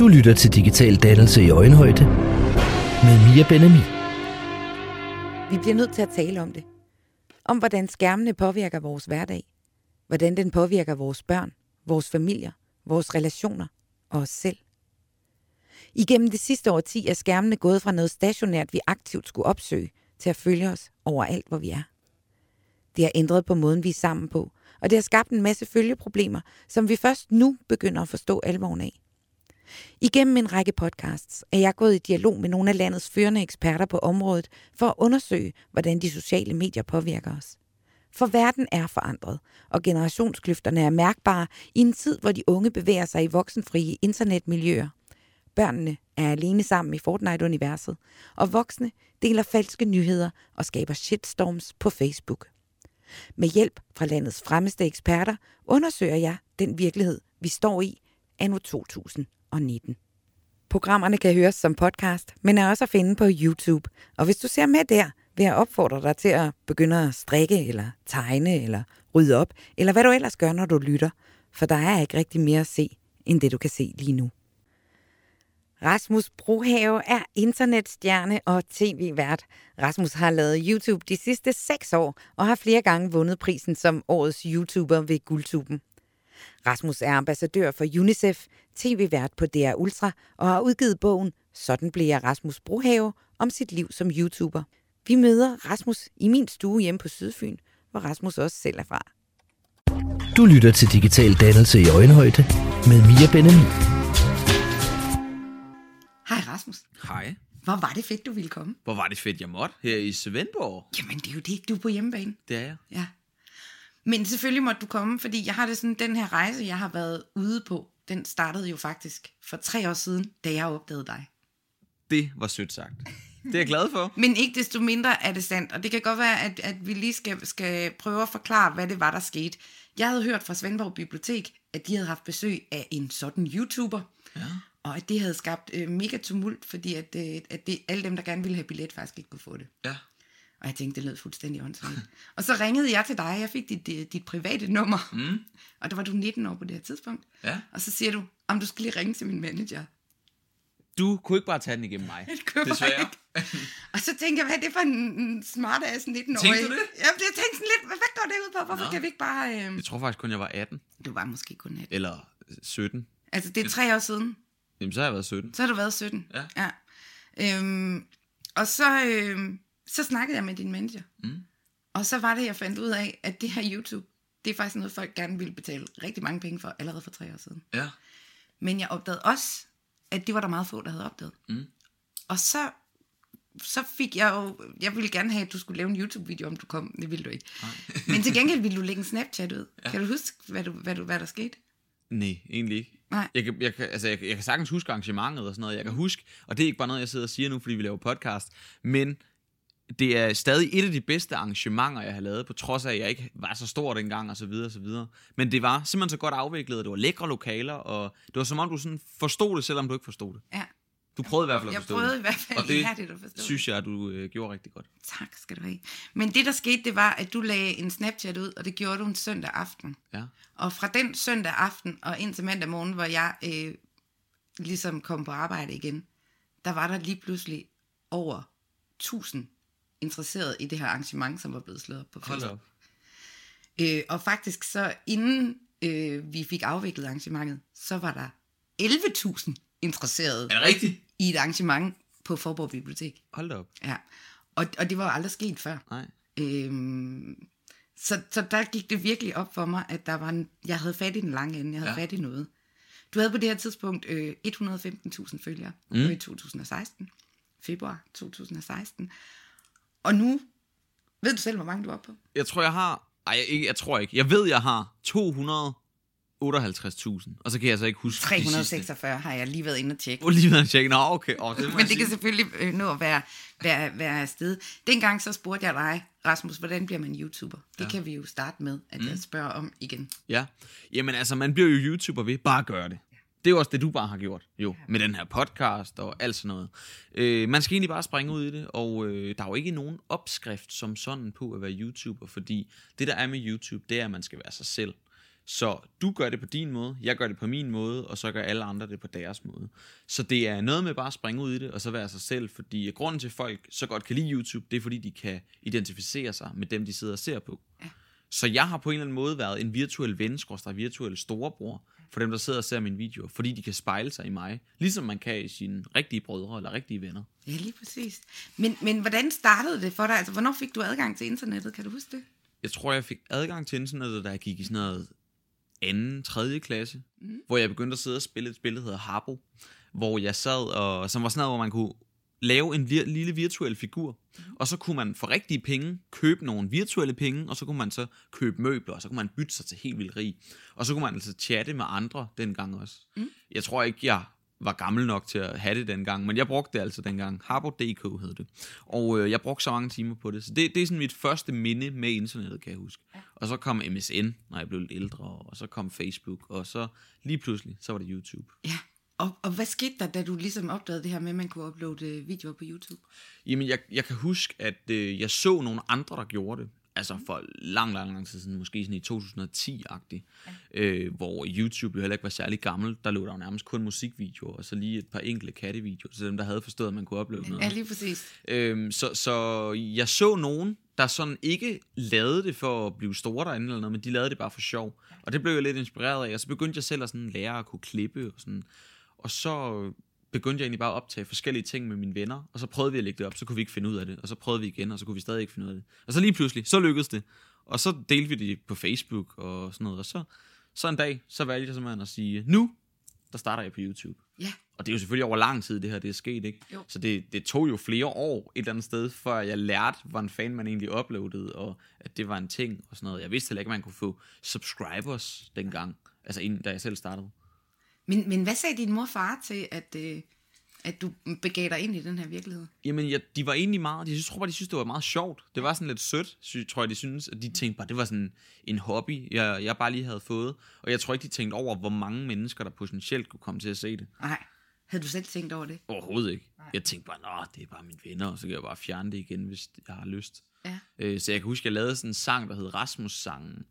Du lytter til Digital Dannelse i Øjenhøjde med Mia Benami. Vi bliver nødt til at tale om det. Om hvordan skærmene påvirker vores hverdag. Hvordan den påvirker vores børn, vores familier, vores relationer og os selv. Igennem det sidste årti er skærmene gået fra noget stationært, vi aktivt skulle opsøge, til at følge os overalt, hvor vi er. Det har ændret på måden, vi er sammen på, og det har skabt en masse følgeproblemer, som vi først nu begynder at forstå alvoren af. Igennem en række podcasts er jeg gået i dialog med nogle af landets førende eksperter på området for at undersøge, hvordan de sociale medier påvirker os. For verden er forandret, og generationskløfterne er mærkbare i en tid, hvor de unge bevæger sig i voksenfrie internetmiljøer. Børnene er alene sammen i Fortnite-universet, og voksne deler falske nyheder og skaber shitstorms på Facebook. Med hjælp fra landets fremmeste eksperter undersøger jeg den virkelighed, vi står i anno 2000. 2019. Programmerne kan høres som podcast, men er også at finde på YouTube. Og hvis du ser med der, vil jeg opfordre dig til at begynde at strikke, eller tegne, eller rydde op, eller hvad du ellers gør, når du lytter. For der er ikke rigtig mere at se, end det du kan se lige nu. Rasmus Brohave er internetstjerne og tv-vært. Rasmus har lavet YouTube de sidste seks år og har flere gange vundet prisen som årets YouTuber ved Guldtuben. Rasmus er ambassadør for UNICEF, tv-vært på DR Ultra og har udgivet bogen Sådan blev jeg Rasmus Brohave om sit liv som YouTuber. Vi møder Rasmus i min stue hjemme på Sydfyn, hvor Rasmus også selv er fra. Du lytter til Digital Dannelse i Øjenhøjde med Mia Benami. Hej Rasmus. Hej. Hvor var det fedt, du ville komme. Hvor var det fedt, jeg måtte her i Svendborg. Jamen, det er jo det, du er på hjemmebane. Det er jeg. Ja. Men selvfølgelig måtte du komme, fordi jeg har det sådan, den her rejse, jeg har været ude på, den startede jo faktisk for tre år siden, da jeg opdagede dig. Det var sødt sagt. Det er jeg glad for. Men ikke desto mindre er det sandt, og det kan godt være, at, at vi lige skal, skal prøve at forklare, hvad det var, der skete. Jeg havde hørt fra Svendborg Bibliotek, at de havde haft besøg af en sådan YouTuber, Ja. og at det havde skabt øh, mega tumult, fordi at, øh, at det, alle dem, der gerne ville have billet, faktisk ikke kunne få det. Ja. Og jeg tænkte, det lød fuldstændig åndssvagt. og så ringede jeg til dig, jeg fik dit, dit, dit private nummer, Mm. og der var du 19 år på det her tidspunkt. Ja. Og så siger du, om du skal lige ringe til min manager. Du kunne ikke bare tage den igennem mig. Det kunne jeg Desværre. ikke. Og så tænkte jeg, hvad er det for en, smart ass 19-årig? Tænkte du det? Jamen, jeg tænkte sådan lidt, hvad, går det ud på? Hvorfor Nå. kan vi ikke bare... Øh... Jeg tror faktisk kun, jeg var 18. Du var måske kun 18. Eller 17. Altså, det er tre år siden. Jamen, så har jeg været 17. Så har du været 17. Ja. ja. Øhm, og så, øhm, så snakkede jeg med din manager. Mm. Og så var det, jeg fandt ud af, at det her YouTube, det er faktisk noget, folk gerne ville betale rigtig mange penge for, allerede for tre år siden. Ja. Men jeg opdagede også, at det var der meget få, der havde opdaget. Mm. Og så, så fik jeg jo... Jeg ville gerne have, at du skulle lave en YouTube-video, om du kom. Det ville du ikke. Men til gengæld ville du lægge en Snapchat ud. Ja. Kan du huske, hvad, du, hvad, du, hvad der skete? Nej, egentlig ikke. Nej. Jeg kan, jeg, kan, altså, jeg, jeg kan sagtens huske arrangementet og sådan noget. Jeg kan huske, og det er ikke bare noget, jeg sidder og siger nu, fordi vi laver podcast, men det er stadig et af de bedste arrangementer, jeg har lavet, på trods af, at jeg ikke var så stor dengang, og så videre, og så videre. Men det var simpelthen så godt afviklet, og det var lækre lokaler, og det var som om, du sådan forstod det, selvom du ikke forstod det. Ja. Du prøvede i hvert fald at Jeg forstå prøvede det. i hvert fald og det ihærdigt at forstå synes jeg, at du øh, gjorde rigtig godt. Tak skal du have. Men det, der skete, det var, at du lagde en Snapchat ud, og det gjorde du en søndag aften. Ja. Og fra den søndag aften og ind til mandag morgen, hvor jeg øh, ligesom kom på arbejde igen, der var der lige pludselig over 1000 interesserede i det her arrangement, som var blevet slået op på Hold Facebook. op. Øh, og faktisk så inden øh, vi fik afviklet arrangementet, så var der 11.000 interesserede Er det rigtigt? i et arrangement på Forborg Bibliotek. Hold op. Ja. Og, og det var jo aldrig sket før. Nej. Øhm, så, så der gik det virkelig op for mig, at der var en, jeg havde fat i den lange ende, jeg havde ja. fat i noget. Du havde på det her tidspunkt øh, 115.000 følgere mm. i 2016, februar 2016. Og nu, ved du selv, hvor mange du er på? Jeg tror, jeg har... Ej, jeg, ikke, jeg tror ikke. Jeg ved, jeg har 258.000. Og så kan jeg så ikke huske de sidste. 346 har jeg lige været inde og tjekke. Åh, lige ved at tjekke. Nå, okay. Åh, det Men det kan selvfølgelig nå at være, være, være afsted. Dengang så spurgte jeg dig, Rasmus, hvordan bliver man YouTuber? Det ja. kan vi jo starte med, at jeg spørger om igen. Ja. Jamen altså, man bliver jo YouTuber ved bare at gøre det. Det er jo også det, du bare har gjort, jo, med den her podcast og alt sådan noget. Øh, man skal egentlig bare springe ud i det, og øh, der er jo ikke nogen opskrift som sådan på at være YouTuber, fordi det, der er med YouTube, det er, at man skal være sig selv. Så du gør det på din måde, jeg gør det på min måde, og så gør alle andre det på deres måde. Så det er noget med bare at springe ud i det, og så være sig selv, fordi grunden til, at folk så godt kan lide YouTube, det er fordi, de kan identificere sig med dem, de sidder og ser på. Ja. Så jeg har på en eller anden måde været en virtuel ven, skorstræk virtuel storebror, for dem, der sidder og ser mine videoer, fordi de kan spejle sig i mig, ligesom man kan i sine rigtige brødre eller rigtige venner. Ja, lige præcis. Men, men hvordan startede det for dig? Altså, hvornår fik du adgang til internettet? Kan du huske det? Jeg tror, jeg fik adgang til internettet, da jeg gik i sådan noget anden, tredje klasse, mm. hvor jeg begyndte at sidde og spille et spil, der hedder Harbo, hvor jeg sad, og som var sådan noget, hvor man kunne lave en vir- lille virtuel figur, og så kunne man for rigtige penge købe nogle virtuelle penge, og så kunne man så købe møbler, og så kunne man bytte sig til helt vildt rig. Og så kunne man altså chatte med andre dengang også. Mm. Jeg tror ikke, jeg var gammel nok til at have det dengang, men jeg brugte det altså dengang. Harbo.dk hed det. Og øh, jeg brugte så mange timer på det. Så det, det er sådan mit første minde med internettet, kan jeg huske. Ja. Og så kom MSN, når jeg blev lidt ældre, og så kom Facebook, og så lige pludselig, så var det YouTube. Ja, og, og hvad skete der, da du ligesom opdagede det her med, at man kunne uploade øh, videoer på YouTube? Jamen, jeg, jeg kan huske, at øh, jeg så nogle andre, der gjorde det. Altså for lang, lang, lang tid siden, måske sådan i 2010-agtigt, ja. øh, hvor YouTube jo heller ikke var særlig gammel. Der lå der jo nærmest kun musikvideoer, og så lige et par enkelte kattevideoer, til dem, der havde forstået, at man kunne opleve noget. Ja, lige præcis. Øhm, så, så jeg så nogen, der sådan ikke lavede det for at blive store derinde eller noget, men de lavede det bare for sjov. Og det blev jeg lidt inspireret af, og så begyndte jeg selv at sådan lære at kunne klippe og sådan. Og så begyndte jeg egentlig bare at optage forskellige ting med mine venner, og så prøvede vi at lægge det op, så kunne vi ikke finde ud af det, og så prøvede vi igen, og så kunne vi stadig ikke finde ud af det. Og så lige pludselig, så lykkedes det. Og så delte vi det på Facebook og sådan noget, og så, så en dag, så valgte jeg simpelthen at sige, nu, der starter jeg på YouTube. Ja. Og det er jo selvfølgelig over lang tid, det her det er sket, ikke? Jo. Så det, det tog jo flere år et eller andet sted, før jeg lærte, hvordan fan man egentlig uploadede, og at det var en ting og sådan noget. Jeg vidste heller ikke, at man kunne få subscribers dengang, altså inden, da jeg selv startede. Men, men hvad sagde din mor og far til, at, øh, at du begav dig ind i den her virkelighed? Jamen, ja, de var egentlig meget, de synes, tror bare, de synes, det var meget sjovt. Det var sådan lidt sødt, sy, tror jeg, de synes, at de tænkte bare, det var sådan en hobby, jeg, jeg bare lige havde fået. Og jeg tror ikke, de tænkte over, hvor mange mennesker, der potentielt kunne komme til at se det. Nej. Havde du selv tænkt over det? Overhovedet ikke. Nej. Jeg tænkte bare, nå, det er bare mine venner, og så kan jeg bare fjerne det igen, hvis jeg har lyst. Ja. Øh, så jeg kan huske, jeg lavede sådan en sang, der hed Rasmus-sangen,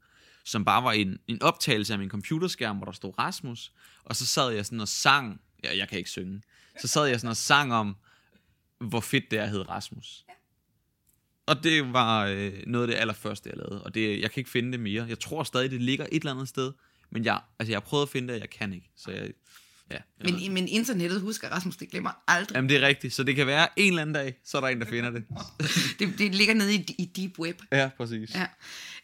som bare var en, en optagelse af min computerskærm, hvor der stod Rasmus, og så sad jeg sådan og sang, ja, jeg kan ikke synge, så sad jeg sådan og sang om, hvor fedt det er at hedde Rasmus. Ja. Og det var øh, noget af det allerførste, jeg lavede, og det, jeg kan ikke finde det mere. Jeg tror stadig, det ligger et eller andet sted, men jeg, altså, jeg har prøvet at finde det, og jeg kan ikke, så jeg... Ja, jeg men, men internettet husker Rasmus, det glemmer aldrig. Jamen det er rigtigt, så det kan være en eller anden dag, så er der en, der finder det. det, det ligger nede i, i deep web. Ja, præcis. Ja.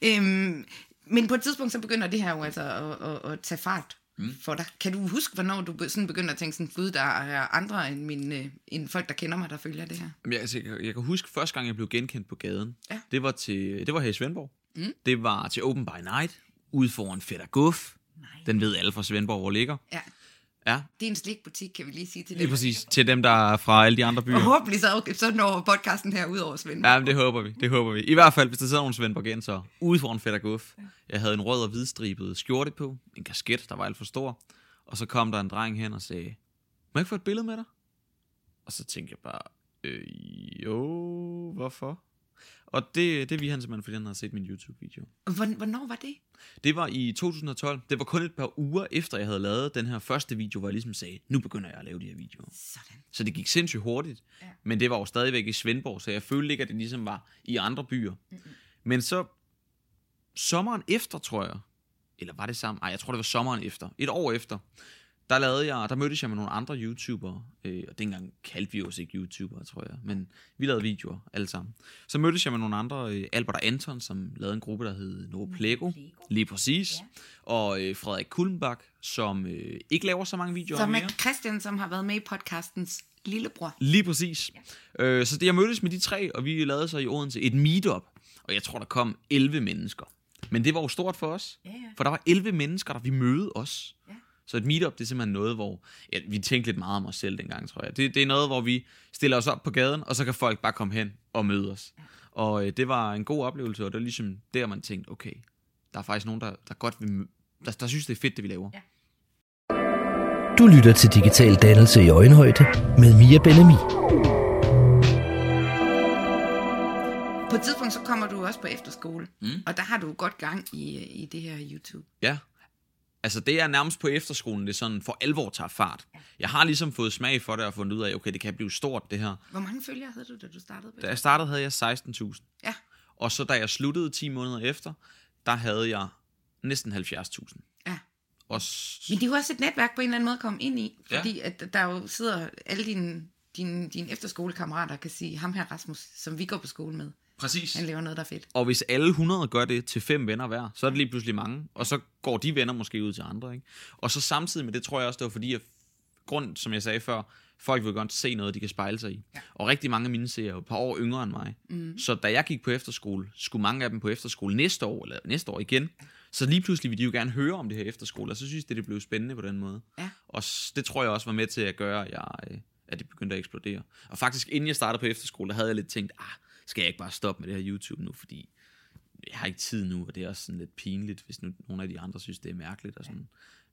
Øhm, men på et tidspunkt, så begynder det her jo altså at, at, at tage fart mm. for dig. Kan du huske, hvornår du sådan begynder at tænke sådan, gud, der er andre end, mine, end folk, der kender mig, der følger det her? Jamen, jeg, altså, jeg, jeg kan huske første gang, jeg blev genkendt på gaden. Ja. Det var til, det var her i Svendborg. Mm. Det var til Open by Night, ude foran Fætter Guff. Nej. Den ved alle fra Svendborg, hvor ligger. Ja. Ja, Det er en slikbutik, kan vi lige sige til lige dem. præcis. Til dem, der er fra alle de andre byer. Og håbentlig så, så når podcasten her ud over Svend. Ja, men det håber vi. Det håber vi. I hvert fald, hvis der sidder nogle Svendborgenser ude foran Fætter Guff. Jeg havde en rød og hvidstribet skjorte på, en kasket, der var alt for stor. Og så kom der en dreng hen og sagde, må jeg ikke få et billede med dig? Og så tænkte jeg bare, øh, jo, hvorfor? Og det, det vi han simpelthen, fordi han havde set min YouTube-video. Hvor- Hvornår var det? Det var i 2012. Det var kun et par uger efter, jeg havde lavet den her første video, hvor jeg ligesom sagde, nu begynder jeg at lave de her videoer. Sådan. Så det gik sindssygt hurtigt. Ja. Men det var jo stadigvæk i Svendborg, så jeg følte ikke, at det ligesom var i andre byer. Mm-hmm. Men så sommeren efter, tror jeg, eller var det sammen? Nej, jeg tror, det var sommeren efter. Et år efter, der lavede jeg, der mødtes jeg med nogle andre YouTubere, øh, og dengang kaldte vi os ikke YouTubere, tror jeg, men vi lavede videoer alle sammen. Så mødtes jeg med nogle andre, øh, Albert og Anton, som lavede en gruppe, der hed Novo Plego, lige præcis, Ja. og øh, Frederik Kullenbak, som øh, ikke laver så mange videoer Så mere. med Christian, som har været med i podcastens lillebror. Lige præcis. Ja. Øh, så det, jeg mødtes med de tre, og vi lavede så i Odense et meetup, og jeg tror, der kom 11 mennesker. Men det var jo stort for os, Ja, ja. for der var 11 mennesker, der vi møde os. Så et meetup, det er simpelthen noget, hvor ja, vi tænkte lidt meget om os selv dengang, tror jeg. Det, det er noget, hvor vi stiller os op på gaden, og så kan folk bare komme hen og møde os. Og øh, det var en god oplevelse, og det var ligesom der, man tænkte, okay, der er faktisk nogen, der, der godt vil, der, der synes, det er fedt, det vi laver. Ja. Du lytter til Digital Dannelse i Øjenhøjde med Mia Benemi. På et tidspunkt, så kommer du også på efterskole. Mm. Og der har du godt gang i, i det her YouTube. Ja, Altså, det er nærmest på efterskolen, det sådan for alvor tager fart. Jeg har ligesom fået smag for det og fundet ud af, okay, det kan blive stort, det her. Hvor mange følgere havde du, da du startede på Da jeg startede, havde jeg 16.000. Ja. Og så da jeg sluttede 10 måneder efter, der havde jeg næsten 70.000. Ja. Og s- Men det er jo også et netværk på en eller anden måde at komme ind i, Ja. fordi at der jo sidder alle dine, dine, dine efterskolekammerater, kan sige, ham her Rasmus, som vi går på skole med, Præcis. han laver noget, der er fedt. Og hvis alle 100 gør det til fem venner hver, så er det lige pludselig mange. Og så går de venner måske ud til andre. Ikke? Og så samtidig med det, tror jeg også, det var fordi, at grund, som jeg sagde før, folk vil godt se noget, de kan spejle sig i. Ja. Og rigtig mange af mine ser jo et par år yngre end mig. Mm. Så da jeg gik på efterskole, skulle mange af dem på efterskole næste år, eller næste år igen. Så lige pludselig ville de jo gerne høre om det her efterskole, og så synes de, det blev spændende på den måde. Ja. Og det tror jeg også var med til at gøre, at, jeg, øh, at det begyndte at eksplodere. Og faktisk, inden jeg startede på efterskole, der havde jeg lidt tænkt, ah, skal jeg ikke bare stoppe med det her YouTube nu, fordi jeg har ikke tid nu, og det er også sådan lidt pinligt, hvis nu nogle af de andre synes, det er mærkeligt og sådan.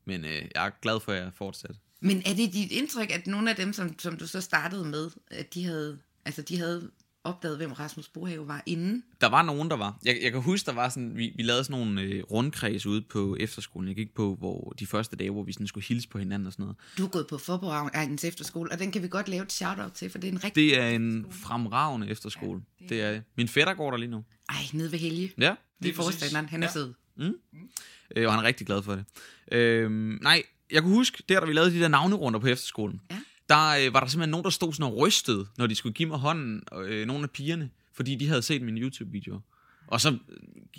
Men øh, jeg er glad for, at jeg fortsat. Men er det dit indtryk, at nogle af dem, som, som du så startede med, at de havde, altså de havde opdaget, hvem Rasmus Brohave var inden? Der var nogen, der var. Jeg, jeg kan huske, der var sådan, vi, vi lavede sådan nogle øh, rundkreds ude på efterskolen. Jeg gik på hvor de første dage, hvor vi sådan skulle hilse på hinanden og sådan noget. Du har gået på Forborg Egnens efterskole, og den kan vi godt lave et shout-out til, for det er en rigtig... Det er en fremragende efterskole. Ja, det, er, min fætter går der lige nu. Ej, nede ved Helge. Ja, Det er forstanderen, han er Ja. sød. Øh, og han er rigtig glad for det. Øh, nej, jeg kunne huske, der da vi lavede de der navnerunder på efterskolen, Ja. Der øh, var der simpelthen nogen, der stod sådan og rystede, når de skulle give mig hånden, øh, nogle af pigerne, fordi de havde set mine YouTube-videoer. Og så, øh,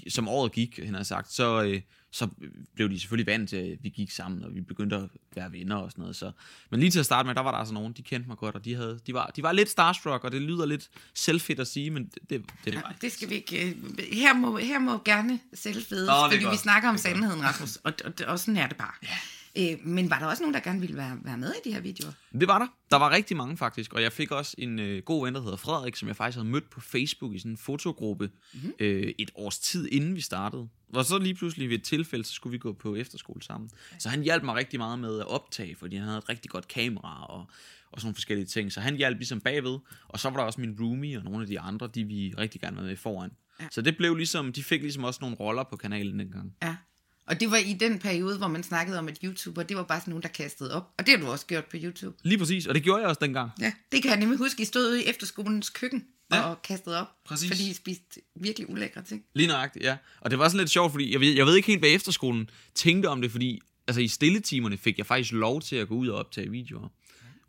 som året gik, han har sagt, så, øh, så blev de selvfølgelig vant til, at vi gik sammen, og vi begyndte at være venner og sådan noget. Så. Men lige til at starte med, der var der altså nogen, de kendte mig godt, og de, havde, de, var, de var lidt starstruck, og det lyder lidt selvfedt at sige, men det, det, det var Det skal vi ikke... øh, Her må, her må gerne selvfedes, fordi vi godt. snakker om sandheden, Rasmus, og, og, og sådan er det bare. Ja. Øh, men var der også nogen, der gerne ville være, være med i de her videoer? Det var der. Der var rigtig mange faktisk, og jeg fik også en øh, god ven, der hedder Frederik, som jeg faktisk havde mødt på Facebook i sådan en fotogruppe mm-hmm. øh, et års tid inden vi startede. Og så lige pludselig ved et tilfælde, så skulle vi gå på efterskole sammen. Så han hjalp mig rigtig meget med at optage, fordi han havde et rigtig godt kamera og, og sådan nogle forskellige ting. Så han hjalp ligesom bagved, og så var der også min roomie og nogle af de andre, de vi rigtig gerne var med foran. Ja. Ja. Så det blev ligesom, de fik ligesom også nogle roller på kanalen dengang. Ja. Og det var i den periode, hvor man snakkede om, at YouTuber, det var bare sådan nogen, der kastede op. Og det har du også gjort på YouTube. Lige præcis, og det gjorde jeg også dengang. Ja, det kan jeg nemlig huske. I stod ude i efterskolens køkken Ja. og kastede op. Præcis. Fordi I spiste virkelig ulækre ting. Lige nøjagtigt, ja. Og det var sådan lidt sjovt, fordi jeg ved, jeg ved ikke helt, hvad efterskolen tænkte om det, fordi altså, i stilletimerne fik jeg faktisk lov til at gå ud og optage videoer.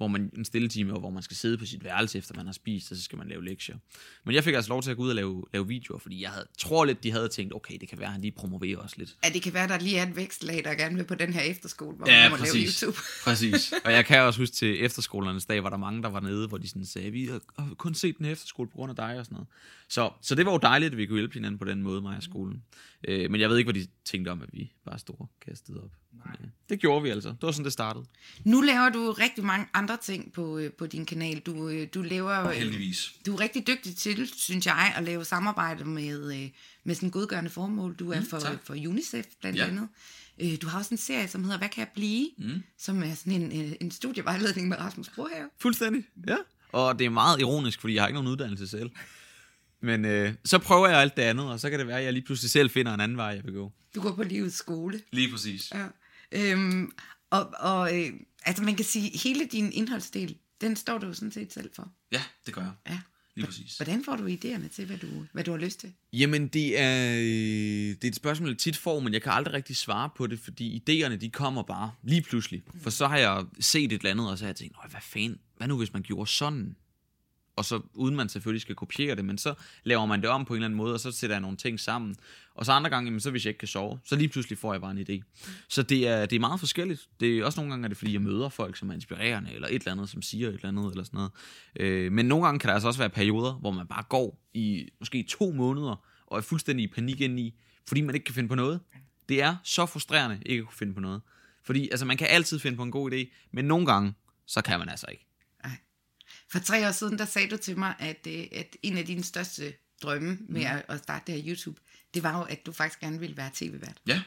Hvor man, en stilletime, hvor man skal sidde på sit værelse, efter man har spist, og så skal man lave lektier. Men jeg fik altså lov til at gå ud og lave, lave videoer, fordi jeg havde, tror lidt, de havde tænkt, okay, det kan være, at han lige promoverer os lidt. Ja, det kan være, der lige er et vækstlag, der gerne vil på den her efterskole, hvor Ja, man må lave præcis. YouTube. Præcis. Og jeg kan også huske til efterskolernes dag, var der mange, der var nede, hvor de sådan sagde, vi har kun set den her efterskole på grund af dig og sådan noget. Så, så det var jo dejligt, at vi kunne hjælpe hinanden på den måde, mig og skolen. Øh, men jeg ved ikke, hvad de tænkte om, at vi bare stod og kastede op. Nej. Det gjorde vi altså. Det var sådan, det startede. Nu laver du rigtig mange andre ting på, øh, på din kanal. Du, øh, du laver... øh, Heldigvis. Du er rigtig dygtig til, synes jeg, at lave samarbejde med, øh, med sådan godgørende formål. Du er for, tak. for UNICEF blandt Ja. andet. Øh, Du har også en serie, som hedder Hvad kan jeg blive? Mm. Som er sådan en, en studievejledning med Rasmus Brohave. Fuldstændig, ja. Og det er meget ironisk, fordi jeg har ikke nogen uddannelse selv. Men øh, så prøver jeg alt det andet, og så kan det være, at jeg lige pludselig selv finder en anden vej, jeg vil gå. Du går på livets skole. Lige præcis. Ja. Øhm, og og øh, altså man kan sige, hele din indholdsdel, den står du jo sådan set selv for. Ja, det gør jeg. Ja. Lige præcis. Hvordan får du idéerne til, hvad du, hvad du har lyst til? Jamen, det er, øh, det er et spørgsmål, jeg tit får, men jeg kan aldrig rigtig svare på det, fordi idéerne, de kommer bare lige pludselig. For så har jeg set et eller andet, og så har jeg tænkt, "Nå, hvad fanden, hvad nu hvis man gjorde sådan? Og så, uden man selvfølgelig skal kopiere det, men så laver man det om på en eller anden måde, og så sætter jeg nogle ting sammen. Og så andre gange, jamen, så hvis jeg ikke kan sove, så lige pludselig får jeg bare en idé. Så det er, det er meget forskelligt. Det er også nogle gange, er det fordi, jeg møder folk, som er inspirerende, eller et eller andet, som siger et eller andet, eller sådan noget. Øh, men nogle gange kan der altså også være perioder, hvor man bare går i måske to måneder, og er fuldstændig i panik ind i, fordi man ikke kan finde på noget. Det er så frustrerende ikke at kunne finde på noget. Fordi altså, man kan altid finde på en god idé, men nogle gange, så kan man altså ikke. For tre år siden, der sagde du til mig, at, øh, at en af dine største drømme med Mm. at, starte det her YouTube, det var jo, at du faktisk gerne ville være tv-vært. Ja.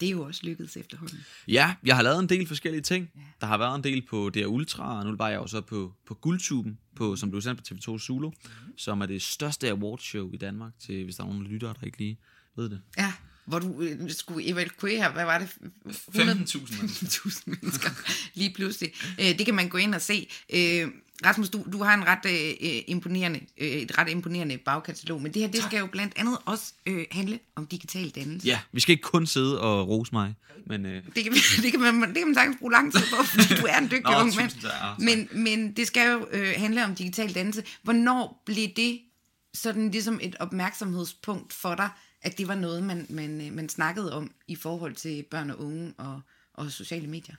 Det er jo også lykkedes efterhånden. Ja, jeg har lavet en del forskellige ting. Der har været en del på DR Ultra, og nu var jeg jo så på, på Guldtuben, på, som blev sendt på TV2 Zulu, som er det største awardshow i Danmark, til, hvis der er nogen lyttere, der ikke lige ved det. Ja, hvor du øh, skulle evakuere, hvad var det? 15.000 mennesker. 15.000 mennesker lige pludselig. Øh, det kan man gå ind og se. Øh, Rasmus, du, du har en ret øh, imponerende, øh, et ret imponerende bagkatalog, men det her, det skal jo blandt andet også øh, handle om digital dannelse. Ja, vi skal ikke kun sidde og rose mig, men... Øh, Det kan, det, kan man, det kan man sagtens bruge lang tid på, fordi du er en dygtig Nå, ung mand. Men, men det skal jo øh, handle om digital dannelse. Hvornår blev det sådan ligesom et opmærksomhedspunkt for dig, at det var noget, man, man, øh, man snakkede om i forhold til børn og unge og, og sociale medier?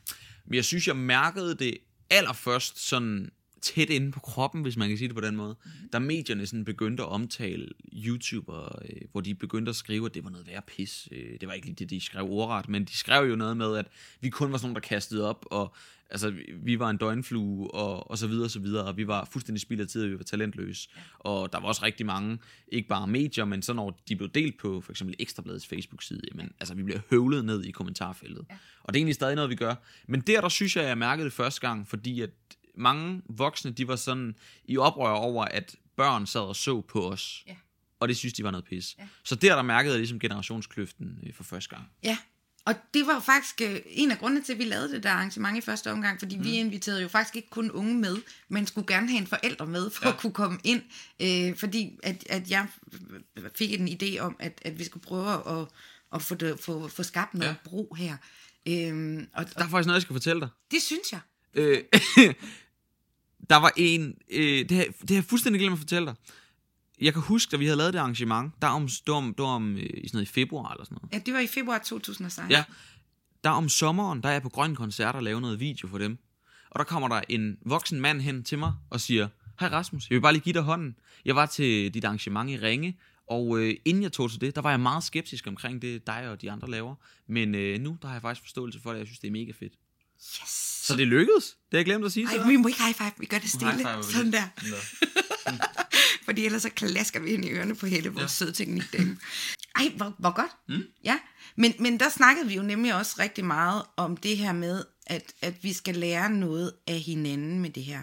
Men jeg synes, jeg mærkede det allerførst sådan tæt inde på kroppen, hvis man kan sige det på den måde. Mhm. Da medierne sådan begyndte at omtale YouTuber, øh, hvor de begyndte at skrive, at det var noget værre pis. Øh, det var ikke lige det, de skrev ordret, men de skrev jo noget med, at vi kun var sådan nogle, der kastede op, og altså, vi- var en døgnflue, og, og så videre, og så videre, og vi var fuldstændig spild af tid, og vi var talentløse. Og der var også rigtig mange, ikke bare medier, men så når de blev delt på for eksempel Ekstrabladets Facebook-side, men altså, vi bliver høvlet ned i kommentarfeltet. Og det er egentlig stadig noget, vi gør. Men der, der synes jeg, jeg mærkede det første gang, fordi at mange voksne, de var sådan i oprør over, at børn sad og så på os. Ja. Og det synes de var noget pis. Ja. Så der, der mærkede jeg ligesom generationskløften øh, for første gang. Ja, og det var faktisk øh, en af grundene til, at vi lavede det der arrangement i første omgang, fordi mm. vi inviterede jo faktisk ikke kun unge med, men skulle gerne have en forælder med for ja. at kunne komme ind, øh, fordi at, at jeg fik en idé om, at, at vi skulle prøve at, at få, det, få, få skabt noget ja. Bro her. Øhm, og, Der er og faktisk noget, jeg skal fortælle dig. det synes jeg. Øh, der var en... Øh, det, har, det har jeg fuldstændig glemt at fortælle dig. Jeg kan huske, da vi havde lavet det arrangement, der om, det var om, det var om øh, i sådan noget i februar eller sådan noget. Ja, det var i februar 2016. Ja, der om sommeren, der er jeg på Grøn Koncert og laver noget video for dem. Og der kommer der en voksen mand hen til mig og siger, Hej Rasmus, jeg vil bare lige give dig hånden. Jeg var til dit arrangement i Ringe, og øh, inden jeg tog til det, der var jeg meget skeptisk omkring det, dig og de andre laver. Men øh, nu, der har jeg faktisk forståelse for det, jeg synes, det er mega fedt. Yes. Så det lykkedes. Det har jeg glemt at sige til Ej, dig. vi må ikke high five, vi gør det stille. Sådan der. Fordi ellers så klasker vi ind i ørerne på hele vores ja. søde teknikdame. Ej, hvor, hvor godt. Mm. Ja, men, men der snakkede vi jo nemlig også rigtig meget om det her med, at, at vi skal lære noget af hinanden med det her.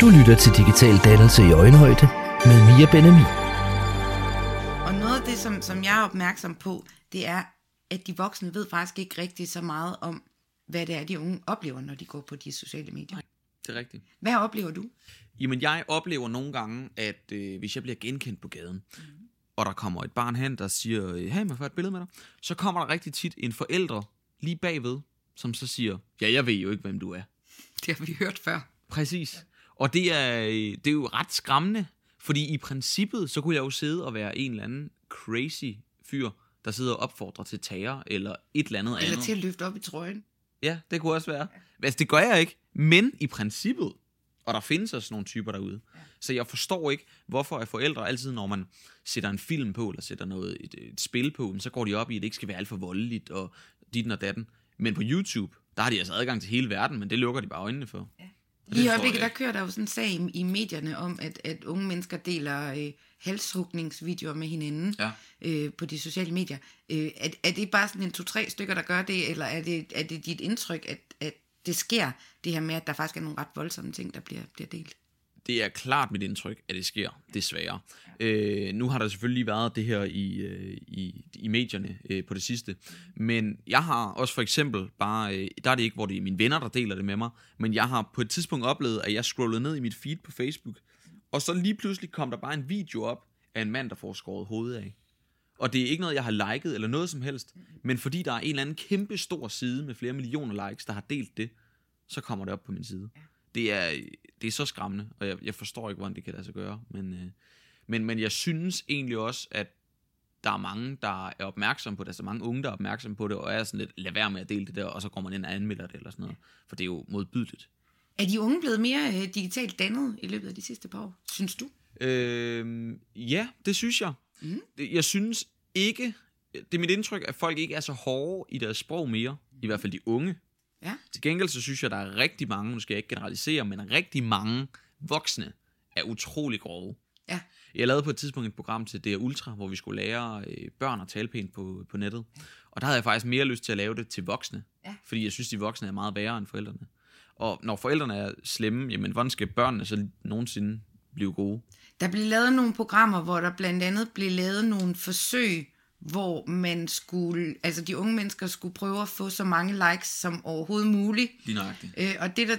Du lytter til Digital Dannelse i Øjenhøjde med Mia Benemi. Og noget af det, som, som jeg er opmærksom på, det er, at de voksne ved faktisk ikke rigtig så meget om, hvad det er, de unge oplever, når de går på de sociale medier. Nej. Det er rigtigt. Hvad oplever du? Jamen, jeg oplever nogle gange, at øh, hvis jeg bliver genkendt på gaden, mm. og der kommer et barn hen, der siger, hey, må jeg få et billede med dig? Så kommer der rigtig tit en forælder lige bagved, som så siger, ja, jeg ved jo ikke, hvem du er. Det har vi hørt før. Præcis. Og det er, øh, det er jo ret skræmmende, fordi i princippet, så kunne jeg jo sidde og være en eller anden crazy fyr, der sidder og opfordrer til terror, eller et eller andet Eller andet. til at løfte op i trøjen. Ja, det kunne også være. Altså, det gør jeg ikke. Men i princippet, og der findes også nogle typer derude. Ja. Så jeg forstår ikke, hvorfor er forældre altid, når man sætter en film på, eller sætter noget, et, et spil på, så går de op i, at det ikke skal være alt for voldeligt, og dit og datten. Men på YouTube, der har de altså adgang til hele verden, men det lukker de bare øjnene for. Ja. Lige i øjeblikket, der kører der jo sådan en sag i, i medierne om, at, at unge mennesker deler øh, halshugningsvideoer med hinanden Ja. øh, på de sociale medier. Øh, er, er det bare sådan en to-tre stykker, der gør det, eller er det, er det dit indtryk, at, at det sker, det her med, at der faktisk er nogle ret voldsomme ting, der bliver, bliver delt? Det er klart mit indtryk, at det sker, desværre. Øh, nu har der selvfølgelig været det her i, øh, i, i medierne øh, på det sidste, men jeg har også for eksempel bare, øh, der er det ikke, hvor det er mine venner, der deler det med mig, men jeg har på et tidspunkt oplevet, at jeg scrollede ned i mit feed på Facebook, og så lige pludselig kom der bare en video op af en mand, der får skåret hovedet af. Og det er ikke noget, jeg har liket eller noget som helst, men fordi der er en eller anden kæmpe stor side med flere millioner likes, der har delt det, så kommer det op på min side. Det er, det er så skræmmende, og jeg, jeg forstår ikke, hvordan det kan lade sig gøre. Men, øh, men, men jeg synes egentlig også, at der er mange, der er opmærksom på det, altså mange unge, der er opmærksom på det, og er sådan lidt, lad være med at dele det der, og så går man ind og anmelder det eller sådan noget. For det er jo modbydeligt. Er de unge blevet mere øh, digitalt dannet i løbet af de sidste par år, synes du? Øh, ja, det synes jeg. Mm. Jeg synes ikke, det er mit indtryk, at folk ikke er så hårde i deres sprog mere, i hvert fald de unge. Ja. Til gengæld så synes jeg, der er rigtig mange, nu skal jeg ikke generalisere, men rigtig mange voksne er utrolig grove. Ja. Jeg lavede på et tidspunkt et program til DR Ultra, hvor vi skulle lære øh, børn at tale pænt på, på nettet. Og der havde jeg faktisk mere lyst til at lave det til voksne. Ja. Fordi jeg synes, de voksne er meget værre end forældrene. Og når forældrene er slemme, jamen hvordan skal børnene så nogensinde blive gode. Der blev lavet nogle programmer, hvor der blandt andet blev lavet nogle forsøg, hvor man skulle, altså de unge mennesker skulle prøve at få så mange likes som overhovedet muligt. Lige nøjagtigt. Øh, og det der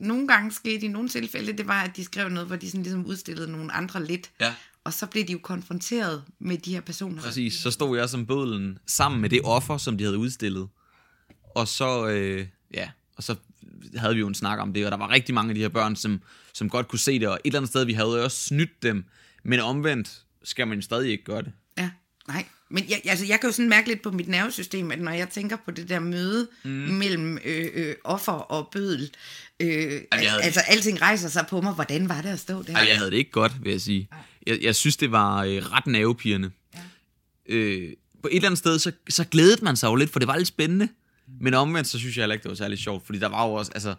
nogle gange skete i nogle tilfælde, det var, at de skrev noget, hvor de sådan ligesom udstillede nogle andre lidt. Ja. Og så blev de jo konfronteret med de her personer. Præcis, så stod jeg som bødlen sammen med det offer, som de havde udstillet. Og så, øh, ja, og så havde vi jo en snak om det, og der var rigtig mange af de her børn, som, som godt kunne se det, og et eller andet sted, vi havde også snydt dem, men omvendt skal man jo stadig ikke gøre det. Nej. Men jeg, altså, jeg kan jo sådan mærke lidt på mit nervesystem, at når jeg tænker på det der møde mm. mellem øh, øh, offer og bødel, øh, havde- altså alting rejser sig på mig. Hvordan var det at stå der? Ej, jeg havde det ikke godt, vil jeg sige. Jeg, jeg synes, det var øh, ret nervepirrende. Ja. Øh, på et eller andet sted, så, så glædede man sig jo lidt, for det var lidt spændende. Men omvendt, så synes jeg heller ikke, det var særlig sjovt, fordi der var jo også, altså,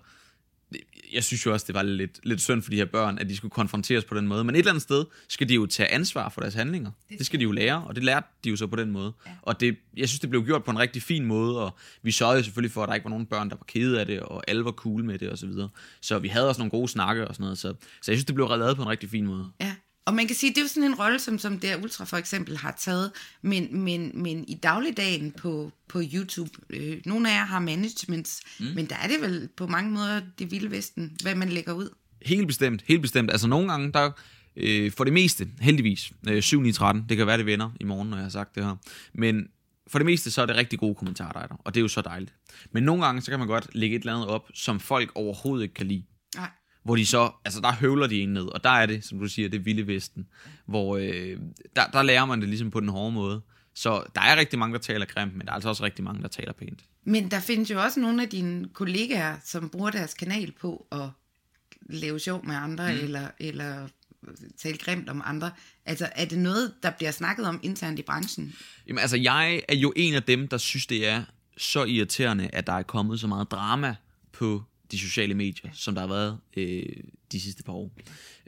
jeg synes jo også, det var lidt, lidt synd for de her børn, at de skulle konfronteres på den måde. Men et eller andet sted skal de jo tage ansvar for deres handlinger. Det, det skal de jo lære, og det lærte de jo så på den måde. Ja. Og det, jeg synes, det blev gjort på en rigtig fin måde, og vi sørgede selvfølgelig for, at der ikke var nogen børn, der var kede af det, og alle var cool med det, og så videre. Så vi havde også nogle gode snakke og sådan noget, så, så jeg synes, det blev lavet på en rigtig fin måde. Ja. Og man kan sige, det er jo sådan en rolle, som, som der Ultra for eksempel har taget, men, men, men i dagligdagen på, på YouTube, øh, nogle af jer har managements, mm. men der er det vel på mange måder det vilde vesten, hvad man lægger ud. Helt bestemt, helt bestemt. Altså nogle gange, der øh, for det meste, heldigvis, øh, 7 9 13, det kan være, det vender i morgen, når jeg har sagt det her. Men for det meste, så er det rigtig gode kommentarer, der er der, og det er jo så dejligt. Men nogle gange, så kan man godt lægge et eller andet op, som folk overhovedet ikke kan lide. Nej. Hvor de så, altså der høvler de en ned, og der er det, som du siger, det vilde vesten. Hvor øh, der, der lærer man det ligesom på den hårde måde. Så der er rigtig mange, der taler grimt, men der er altså også rigtig mange, der taler pænt. Men der findes jo også nogle af dine kollegaer, som bruger deres kanal på at lave sjov med andre, mm. eller, eller tale grimt om andre. Altså, er det noget, der bliver snakket om internt i branchen? Jamen altså, jeg er jo en af dem, der synes, det er så irriterende, at der er kommet så meget drama på de sociale medier, som der har været øh, de sidste par år.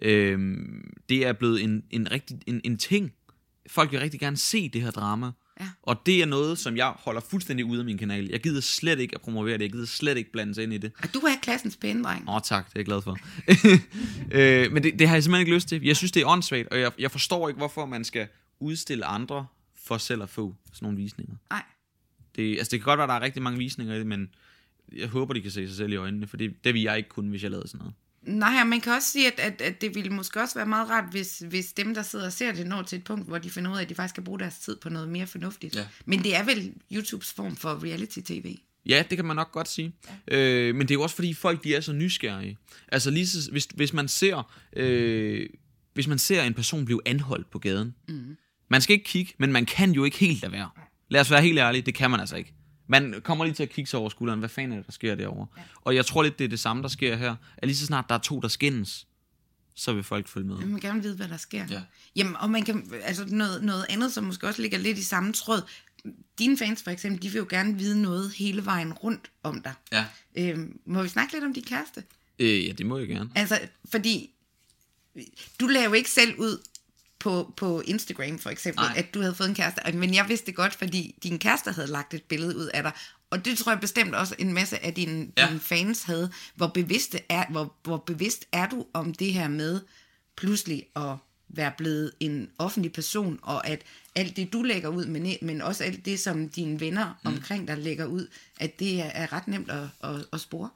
Øh, det er blevet en, en, rigtig, en, en ting. Folk vil rigtig gerne se det her drama. Ja. Og det er noget, som jeg holder fuldstændig ude af min kanal. Jeg gider slet ikke at promovere det. Jeg gider slet ikke blande sig ind i det. Og du er klassens pæne dreng. Åh, oh, tak. Det er jeg glad for. øh, men det, det har jeg simpelthen ikke lyst til. Jeg synes, det er åndssvagt, og jeg, jeg forstår ikke, hvorfor man skal udstille andre for selv at få sådan nogle visninger. Nej. Det, altså, det kan godt være, at der er rigtig mange visninger i det, men jeg håber, de kan se sig selv i øjnene, for det, det vil jeg ikke kunne, hvis jeg lavede sådan noget. Nej, og man kan også sige, at, at, at det ville måske også være meget rart, hvis, hvis dem, der sidder og ser det, når til et punkt, hvor de finder ud af, at de faktisk skal bruge deres tid på noget mere fornuftigt. Ja. Men det er vel YouTubes form for reality-tv. Ja, det kan man nok godt sige. Ja. Øh, men det er jo også fordi folk de er så nysgerrige. Altså lige så, hvis, hvis man ser øh, hvis man ser en person blive anholdt på gaden. Mm. Man skal ikke kigge, men man kan jo ikke helt lade være. Lad os være helt ærlige, det kan man altså ikke. Man kommer lige til at kigge sig over skulderen. Hvad fanden er det, der sker derovre? Ja. Og jeg tror lidt, det er det samme, der sker her. At lige så snart der er to, der skændes, så vil folk følge med. Man vil gerne vide, hvad der sker. Ja. Jamen, og man kan, altså noget, noget andet, som måske også ligger lidt i samme tråd. Dine fans for eksempel, de vil jo gerne vide noget hele vejen rundt om dig. Ja. Øhm, må vi snakke lidt om din kæreste? Øh, ja, det må jeg gerne. Altså, fordi du lavede jo ikke selv ud på, på Instagram for eksempel, Nej. at du havde fået en kæreste, men jeg vidste det godt, fordi din kæreste havde lagt et billede ud af dig, og det tror jeg bestemt også en masse af dine, ja. dine fans havde. Hvor bevidst, er, hvor, hvor bevidst er du om det her med pludselig at være blevet en offentlig person, og at alt det, du lægger ud, men, men også alt det, som dine venner mm. omkring dig lægger ud, at det er, er ret nemt at, at, at spore?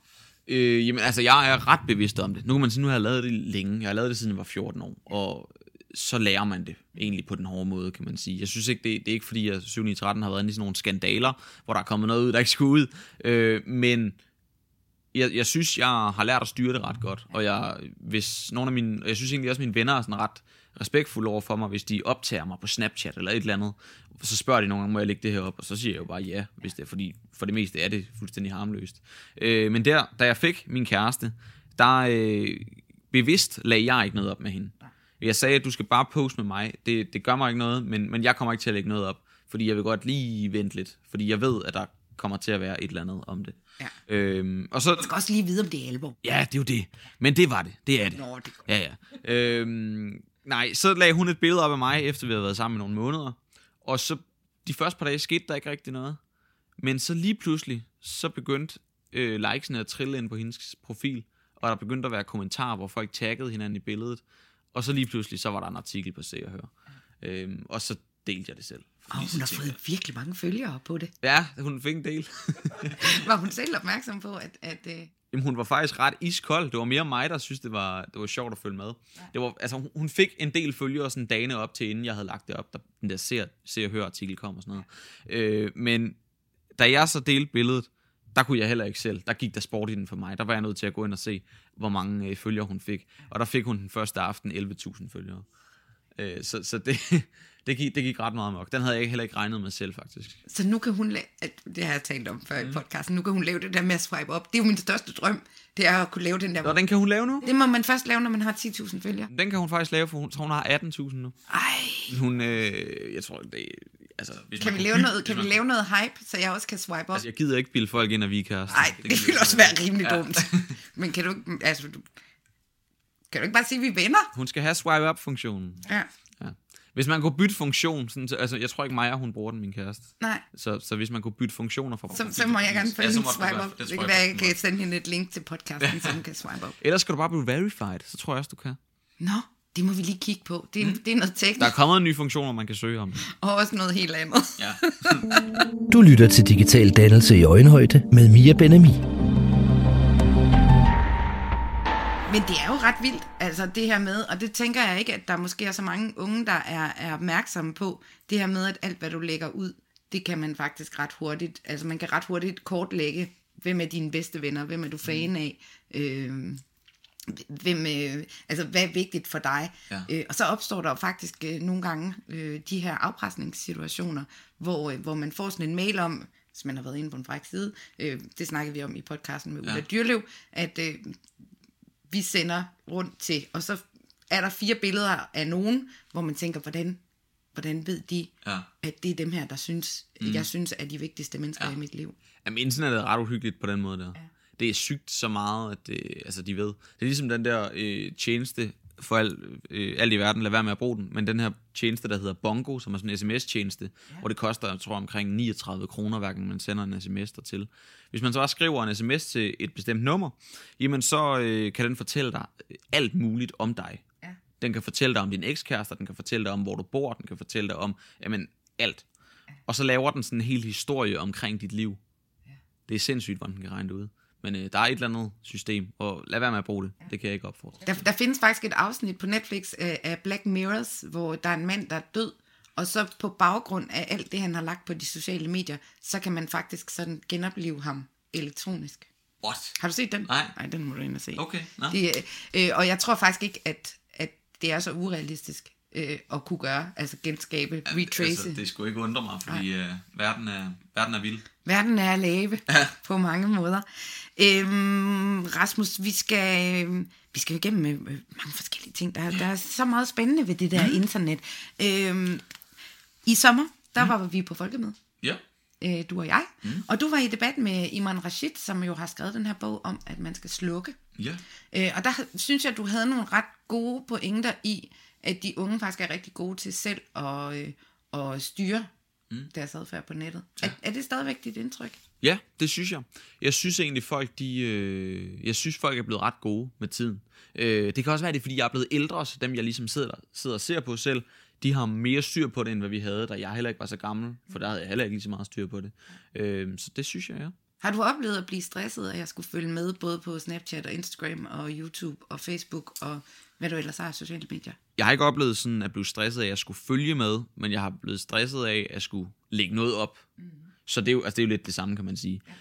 Øh, jamen, altså, jeg er ret bevidst om det. Nu kan man sige, nu har jeg lavet det længe. Jeg har lavet det, siden jeg var 14 år. Og så lærer man det egentlig på den hårde måde, kan man sige. Jeg synes ikke, det, det er ikke fordi, at 7 13 har været inde i sådan nogle skandaler, hvor der er kommet noget ud, der ikke skulle ud. Øh, men jeg, jeg synes, jeg har lært at styre det ret godt. Og jeg, hvis nogle af mine, jeg synes egentlig også, at mine venner er sådan ret respektfulde over for mig, hvis de optager mig på Snapchat eller et eller andet. Så spørger de nogle gange, må jeg lægge det her op? Og så siger jeg jo bare ja, hvis det er, fordi for det meste er det fuldstændig harmløst. Øh, men der, da jeg fik min kæreste, der øh, bevidst lagde jeg ikke noget op med hende. Jeg sagde, at du skal bare poste med mig. Det, det gør mig ikke noget, men, men jeg kommer ikke til at lægge noget op. Fordi jeg vil godt lige vente lidt. Fordi jeg ved, at der kommer til at være et eller andet om det. Ja. Øhm, og så, Du skal også lige vide, om det er alvor. Ja, det er jo det. Men det var det. Det er det. Nå, det er. Ja, ja. Øhm, nej, så lagde hun et billede op af mig, efter vi havde været sammen i nogle måneder. Og så de første par dage skete der ikke rigtig noget. Men så lige pludselig, så begyndte øh, likesene at trille ind på hendes profil. og der begyndte at være kommentarer, hvor folk taggede hinanden i billedet, og så lige pludselig, så var der en artikel på Se og Hør. Øhm, og så delte jeg det selv. Og hun har fået virkelig mange følgere på det. Ja, hun fik en del. Var hun selv opmærksom på, at... at øh, Jamen, hun var faktisk ret iskold. Det var mere mig, der synes, det var, det var sjovt at følge med. Ja. Det var, altså, hun, fik en del følgere sådan dagene op til, inden jeg havde lagt det op, da den der ser, ser og hør artikel kom og sådan noget. Øh, men da jeg så delte billedet, der kunne jeg heller ikke selv. Der gik der sport i den for mig. Der var jeg nødt til at gå ind og se, hvor mange øh, følgere hun fik. Og der fik hun den første aften 11.000 følgere. Øh, så så det, det, gik, det gik ret meget mok. Den havde jeg heller ikke regnet med selv, faktisk. Så nu kan hun lave, det har jeg talt om før mm. i podcasten, nu kan hun lave det der med at swipe op. Det er jo min største drøm, det er at kunne lave den der. Nå, den kan hun lave nu. Det må man først lave, når man har 10.000 følgere. Den kan hun faktisk lave, for hun, så hun har 18.000 nu. Ej, Hun, øh, jeg tror, det altså, hvis kan vi, lave bytte- noget, kan vi lave noget hype, så jeg også kan swipe op? Altså, jeg gider ikke bilde folk ind, at vi er kærester. Nej, det, det vi ville også være rimelig Ja. dumt. Men kan du ikke, altså, du, kan du ikke bare sige, at vi er venner? Hun skal have swipe-up-funktionen. Ja, Ja. Hvis man kunne bytte funktion, sådan, så- altså jeg tror ikke Maja, hun bruger den, min kæreste. nej. Så, så hvis man kunne bytte funktioner fra Så, så må jeg gerne få Ja, ja, så swipe gøre- op. Det, det kan være, jeg kan sende hende et link til podcasten, så hun kan swipe op. Ellers skal du bare blive verified, så tror jeg også, du kan. Nå, det må vi lige kigge på. Det er, mm. det er noget teknisk, Der er kommet en ny funktion, hvor man kan søge om det. og også noget helt andet. Ja. Du lytter til Digital Dannelse i Øjenhøjde med Mia Benami. Men det er jo ret vildt, altså det her med, og det tænker jeg ikke, at der måske er så mange unge, der er, er opmærksomme på, det her med, at alt, hvad du lægger ud, det kan man faktisk ret hurtigt, altså man kan ret hurtigt kortlægge, hvem er dine bedste venner, hvem er du fan af, øh, hvem, øh, altså hvad er vigtigt for dig. Ja. Øh, og så opstår der jo faktisk øh, nogle gange øh, de her afpresningssituationer, hvor, øh, hvor man får sådan en mail om, hvis man har været inde på en fræk side, øh, det snakkede vi om i podcasten med Ulla Ja. Dyrlev, at øh, vi sender rundt til, og så er der fire billeder af nogen, hvor man tænker, hvordan, hvordan ved de, Ja. at det er dem her, der synes, mm. jeg synes er de vigtigste mennesker ja. i mit liv. Jamen, internettet er ret uhyggeligt på den måde der. Ja. Det er sygt så meget, at det, altså, de ved. Det er ligesom den der øh, tjeneste for alt, øh, alt i verden, lad være med at bruge den, men den her tjeneste, der hedder Bongo, som er sådan en sms-tjeneste, ja. hvor det koster, jeg tror, omkring 39 kroner, hver gang man sender en sms til. Hvis man så bare skriver en sms til et bestemt nummer, jamen så øh, kan den fortælle dig alt muligt om dig. Ja. Den kan fortælle dig om din ekskæreste, den kan fortælle dig om, hvor du bor, den kan fortælle dig om, jamen, alt. Og så laver den sådan en hel historie omkring dit liv. Det er sindssygt, hvordan den kan regne det ud. Men øh, der er et eller andet system, og lad være med at bruge det. Det kan jeg ikke opfordre. Der, der findes faktisk et afsnit på Netflix af, af Black Mirrors, hvor der er en mand, der er død, og så på baggrund af alt det, han har lagt på de sociale medier, så kan man faktisk sådan genopleve ham elektronisk. What? Har du set den? Nej. Nej, den må du ind og se. Okay, nå. Det, øh, og jeg tror faktisk ikke, at, at det er så urealistisk øh, at kunne gøre, altså genskabe, retrace. Altså, det skulle ikke undre mig, fordi øh, verden, er, verden er vild. Verden er at lave Ja. på mange måder. Øhm, Rasmus, vi skal, øhm, vi skal jo igennem øh, øh, mange forskellige ting. Der, der er så meget spændende ved det der mm. internet. Øhm, I sommer, der mm. var vi på folkemøde, Ja. øh, du og jeg. Mm. Og du var i debat med Iman Rashid, som jo har skrevet den her bog om, at man skal slukke. Ja. Øh, og der synes jeg, du havde nogle ret gode pointer i, at de unge faktisk er rigtig gode til selv at, øh, at styre mm. deres adfærd på nettet. Ja. Er, er det stadigvæk dit indtryk? Ja, det synes jeg. Jeg synes egentlig, folk, de, øh, jeg synes, folk er blevet ret gode med tiden. Øh, det kan også være, det er, fordi jeg er blevet ældre, så dem, jeg ligesom sidder, sidder og ser på selv, de har mere styr på det, end hvad vi havde, da jeg heller ikke var så gammel, for der havde jeg heller ikke lige så meget styr på det. Øh, så det synes jeg, ja. Har du oplevet at blive stresset, at jeg skulle følge med både på Snapchat og Instagram og YouTube og Facebook og hvad du ellers har af sociale medier? Jeg har ikke oplevet sådan at blive stresset af, at jeg skulle følge med, men jeg har blevet stresset af, at jeg skulle lægge noget op. Mm. Så det er, jo, altså det er jo lidt det samme, kan man sige. Ja.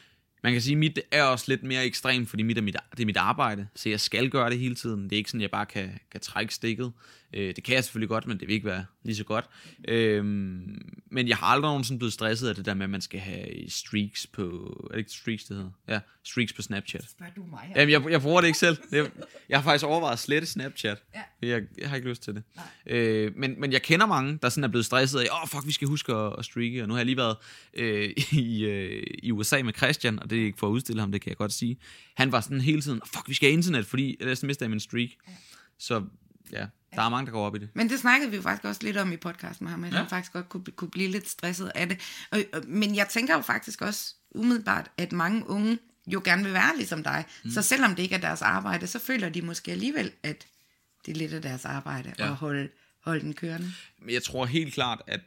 Man kan sige, at mit er også lidt mere ekstremt, fordi mit er mit, det er mit arbejde, så jeg skal gøre det hele tiden. Det er ikke sådan, at jeg bare kan, kan trække stikket. Øh, det kan jeg selvfølgelig godt, men det vil ikke være lige så godt. Øh, men jeg har aldrig nogensinde blevet stresset af det der med, at man skal have streaks på... Er det ikke streaks, det hedder? Ja, streaks på Snapchat. Spørger du mig? Jamen, jeg, jeg bruger det ikke selv. Jeg, jeg har faktisk overvejet at slette Snapchat. Ja. Jeg, jeg har ikke lyst til det. Øh, men, men jeg kender mange, der sådan er blevet stresset af, åh, oh, fuck, vi skal huske at, at streake. Og nu har jeg lige været øh, i, øh, i USA med Christian, og det er ikke for at udstille ham, det kan jeg godt sige. Han var sådan hele tiden, fuck, vi skal have internet, fordi ellers mister jeg min streak. Så ja, der er mange, der går op i det. Men det snakkede vi jo faktisk også lidt om i podcasten med ham, at ja. Han faktisk godt kunne, kunne blive lidt stresset af det. Og, og, men jeg tænker jo faktisk også umiddelbart, at mange unge jo gerne vil være ligesom dig. Mm. Så selvom det ikke er deres arbejde, så føler de måske alligevel, at det er lidt af deres arbejde ja. Ja. at holde, holde den kørende. Men jeg tror helt klart, at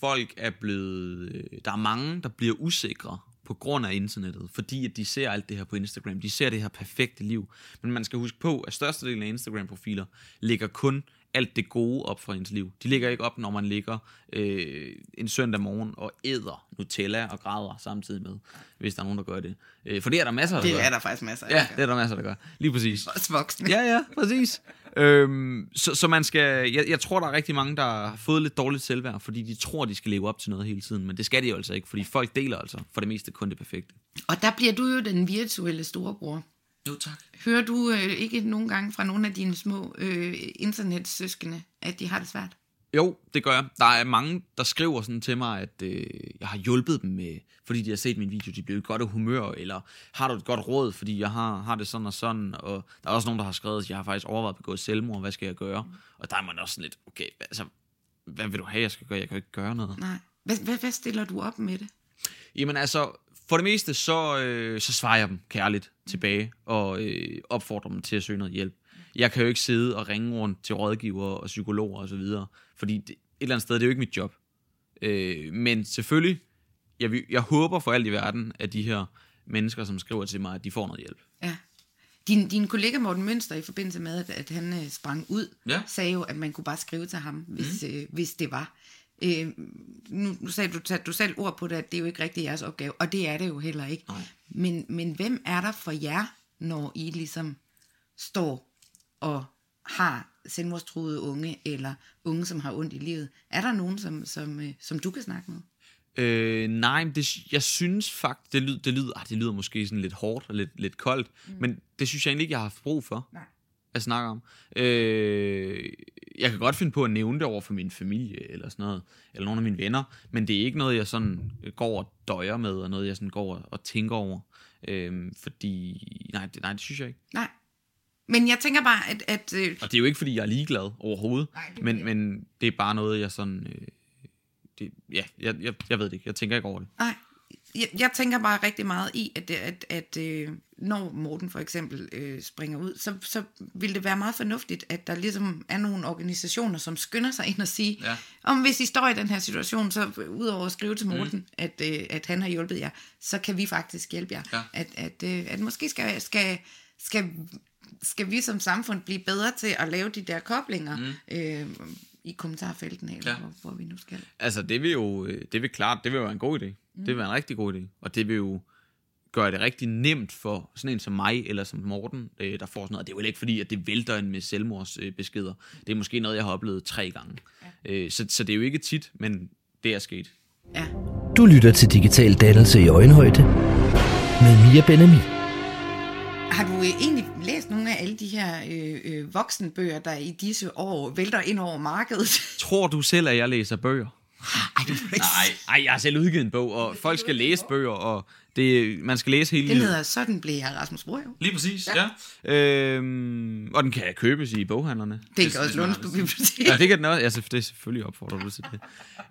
folk er blevet... øh, Der er mange, der bliver usikre på grund af internettet, fordi at de ser alt det her på Instagram. De ser det her perfekte liv. Men man skal huske på, at størstedelen af Instagram-profiler lægger kun alt det gode op fra ens liv. De ligger ikke op, når man ligger øh, en søndag morgen og æder Nutella og græder samtidig med, hvis der er nogen, der gør det. Øh, for det er der masser, der gør. Det er der faktisk masser af. Ja, det er der masser, der gør. Lige præcis. Også voksne. Ja, ja, præcis. Øhm, så, så man skal, jeg, jeg tror, der er rigtig mange, der har fået lidt dårligt selvværd, fordi de tror, de skal leve op til noget hele tiden, men det skal de jo altså ikke, fordi folk deler altså for det meste kun det perfekte. Og der bliver du jo den virtuelle storebror. Jo, tak. Hører du øh, ikke nogle gange fra nogle af dine små øh, internetsøskende, at de har det svært? Jo, det gør jeg. Der er mange, der skriver sådan til mig, at øh, jeg har hjulpet dem med, fordi de har set min video, de blev i godt af humør, eller har du et godt råd, fordi jeg har, har det sådan og sådan, og der er også nogen, der har skrevet, at jeg har faktisk overvejet at begå selvmord, hvad skal jeg gøre? Mm. Og der er man også sådan lidt, okay, altså, hvad vil du have, jeg skal gøre? Jeg kan jo ikke gøre noget. Nej. Hvad, hvad, hvad stiller du op med det? Jamen altså, for det meste, så, øh, så svarer jeg dem kærligt tilbage, og øh, opfordrer dem til at søge noget hjælp. Jeg kan jo ikke sidde og ringe rundt til rådgiver og psykologer osv., og fordi det, et eller andet sted, det er jo ikke mit job. Øh, men selvfølgelig, jeg, jeg håber for alt i verden, at de her mennesker, som skriver til mig, at de får noget hjælp. Ja. Din, din kollega Morten Mønster, i forbindelse med, at, at han øh, sprang ud, Ja. sagde jo, at man kunne bare skrive til ham, hvis, mm. øh, hvis det var. Øh, nu, nu sagde du, du selv ord på det, at det er jo ikke rigtig jeres opgave, og det er det jo heller ikke. Nej. Men, men hvem er der for jer, når I ligesom står og har selvmordstruede unge, eller unge, som har ondt i livet? Er der nogen, som, som, øh, som du kan snakke med? Øh, nej, men det, jeg synes faktisk, det lyder, det, lyder, ah, det lyder måske sådan lidt hårdt og lidt, lidt koldt, mm. men det synes jeg egentlig ikke, jeg har haft brug for Nej. at snakke om. Øh, jeg kan godt finde på at nævne det over for min familie eller sådan noget, eller nogle af mine venner, men det er ikke noget, jeg sådan går og døjer med, og noget, jeg sådan går og tænker over. Øh, fordi, nej det, nej, det synes jeg ikke. Nej. Men jeg tænker bare, at... at øh, Og det er jo ikke, fordi jeg er ligeglad overhovedet, Nej, det men, men det er bare noget, jeg sådan... Øh, det, ja, jeg, jeg, jeg ved det ikke. Jeg tænker ikke over det. Nej, jeg, jeg tænker bare rigtig meget i, at, det- at, at øh, når Morten for eksempel øh, springer ud, så, så vil det være meget fornuftigt, at der ligesom er nogle organisationer, som skynder sig ind og sige, Ja. om hvis I står i den her situation, så udover at skrive til Morten, mm. at, øh, at han har hjulpet jer, så kan vi faktisk hjælpe jer. Ja. At, at, øh, at måske skal, skal, skal, skal vi som samfund blive bedre til at lave de der koblinger mm. øh, i kommentarfeltene, eller Ja. hvor, hvor vi nu skal. Altså, det vil jo, øh, det vil klart, det vil jo være en god idé. Mm. Det vil være en rigtig god idé. Og det vil jo gøre det rigtig nemt for sådan en som mig, eller som Morten, øh, der får sådan noget. Det er jo ikke fordi, at det vælter en med selvmordsbeskeder. Det er måske noget, jeg har oplevet tre gange. Ja. Øh, så, så det er jo ikke tit, men det er sket. Ja. Du lytter til Digital Dannelse i Øjenhøjde med Mia Benami. Har du øh, egentlig her øh, øh, voksenbøger, der i disse år vælter ind over markedet? Tror du selv, at jeg læser bøger? Ej, du må ikke Nej, jeg har selv udgivet en bog, og folk skal læse bøger, og det, man skal læse hele Den livet. hedder Sådan blev jeg Rasmus jo. Lige præcis, ja. ja. Øhm, og den kan købes i boghandlerne. Det kan også lånes på biblioteket, Ja, det kan den også. Ja, så- det er selvfølgelig opfordrer du til det.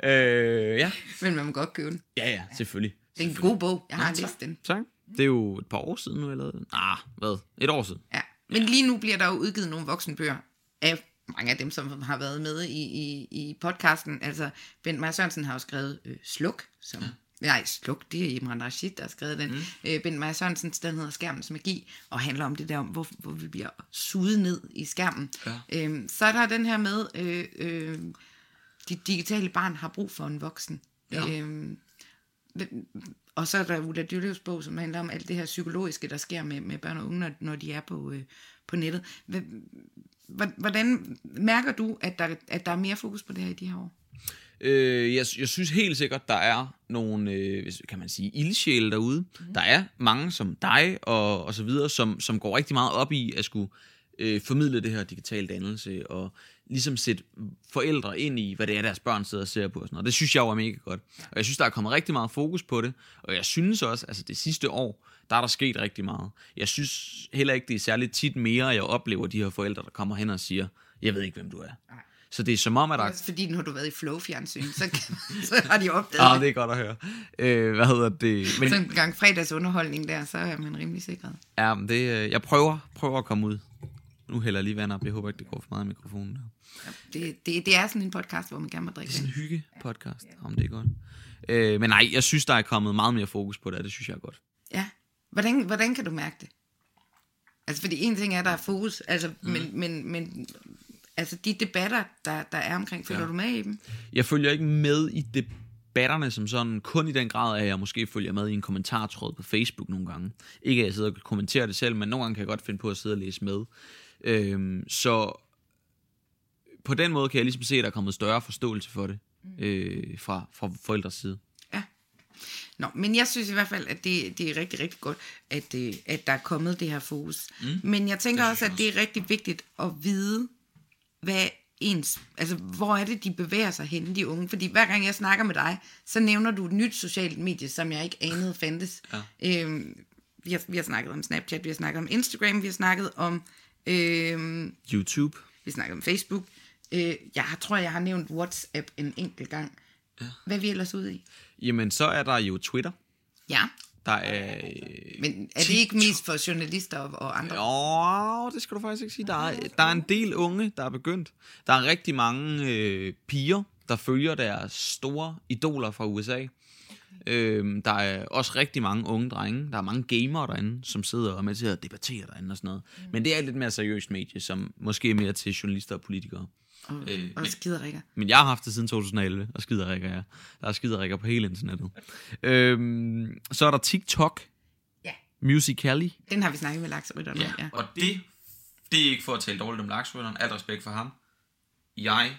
Øh, ja. men man må godt købe den. ja, ja, selvfølgelig. Det er en god bog. Jeg har Ja, læst den. Tak. Det er jo et par år siden nu, eller Ah, hvad? Et år siden. Ja. Men lige nu bliver der jo udgivet nogle voksenbøger af mange af dem, som har været med i, i, i podcasten. Altså, Bent Maja Sørensen har jo skrevet øh, Sluk, som... Nej, Sluk, det er Imran Rashid, der har skrevet den. Mm. Øh, Bent Maja Sørensen, den hedder Skærmens Magi, og handler om det der, om, hvor, hvor vi bliver suget ned i skærmen. Ja. Øhm, så er der den her med, øh, øh, dit digitale barn har brug for en voksen. Ja. Øhm, og så er der Ulla Dyrløvs bog, som handler om alt det her psykologiske, der sker med, med børn og unge, når, når de er på, øh, på nettet. Hvordan mærker du, at der, at der er mere fokus på det her i de her år? Øh, jeg, jeg synes helt sikkert, der er nogle, øh, kan man sige, ildsjæle derude. Mm. Der er mange som dig og, og så videre, som, som går rigtig meget op i at skulle øh, formidle det her digitale dannelse og ligesom sætte forældre ind i, hvad det er, deres børn sidder og ser på. Og sådan noget. Det synes jeg jo er mega godt. Og jeg synes, der er kommet rigtig meget fokus på det. Og jeg synes også, altså det sidste år, der er der sket rigtig meget. Jeg synes heller ikke, det er særligt tit mere, jeg oplever de her forældre, der kommer hen og siger, jeg ved ikke, hvem du er. Så det er som om, at der... Fordi nu har du været i flow-fjernsyn, så, så har de opdaget Ah, det er godt at høre. Øh, hvad hedder det? Men, Så en gang fredagsunderholdning der, så er man rimelig sikret. ja, men det, øh, jeg prøver, prøver at komme ud. Nu hælder jeg lige vand op. Jeg håber ikke, det går for meget i mikrofonen. Der. Det, det, det er sådan en podcast, hvor man gerne må drikke Det er sådan en hygge-podcast, om det er godt. Øh, men nej, jeg synes, der er kommet meget mere fokus på det, og det synes jeg er godt. Ja. Hvordan, hvordan kan du mærke det? Altså, fordi en ting er, der er fokus, altså, mm. men, men, men altså, de debatter, der, der er omkring, følger Ja. ja. du med i dem? Jeg følger ikke med i debatterne som sådan, kun i den grad, at jeg måske følger med i en kommentartråd på Facebook nogle gange. Ikke at jeg sidder og kommenterer det selv, men nogle gange kan jeg godt finde på at sidde og læse med. Øhm, så på den måde kan jeg ligesom se, at der er kommet større forståelse for det øh, fra, fra forældres side. Ja. Nå, men jeg synes i hvert fald, at det, det er rigtig, rigtig godt, at, det, at der er kommet det her fokus. Mm. Men jeg tænker også, synes at jeg det er rigtig vigtigt at vide, hvad ens, altså hvor er det, de bevæger sig hen, de unge? Fordi hver gang jeg snakker med dig, så nævner du et nyt socialt medie, som jeg ikke anede fandtes. Ja. Øhm, vi, har, vi har snakket om Snapchat, vi har snakket om Instagram, vi har snakket om, øhm, YouTube. vi har snakket om Facebook. Øh, jeg tror, jeg har nævnt WhatsApp en enkelt gang. Ja. Hvad er vi ellers ude i? Jamen, så er der jo Twitter. Ja, Der er... Øh, men er det ikke mest for journalister og, og andre? Åh, det skal du faktisk ikke sige. Der er, der er en del unge, der er begyndt. Der er rigtig mange øh, piger, der følger deres store idoler fra USA. Øhm, der er også rigtig mange unge drenge. Der er mange gamere derinde, som sidder og med til at debattere derinde og sådan noget. Mm. Men det er et lidt mere seriøst medie, som måske er mere til journalister og politikere. Og, Øh, og men- skiderikker. Men jeg har haft det siden 2011, og skiderikker jeg. Der er skiderikker på hele internettet. Øhm, så er der TikTok, Ja. Musical.ly, Den har vi snakket med lakserytterne om, ja. og det, det er ikke for at tale dårligt om laksrytteren. Alt respekt for ham. Jeg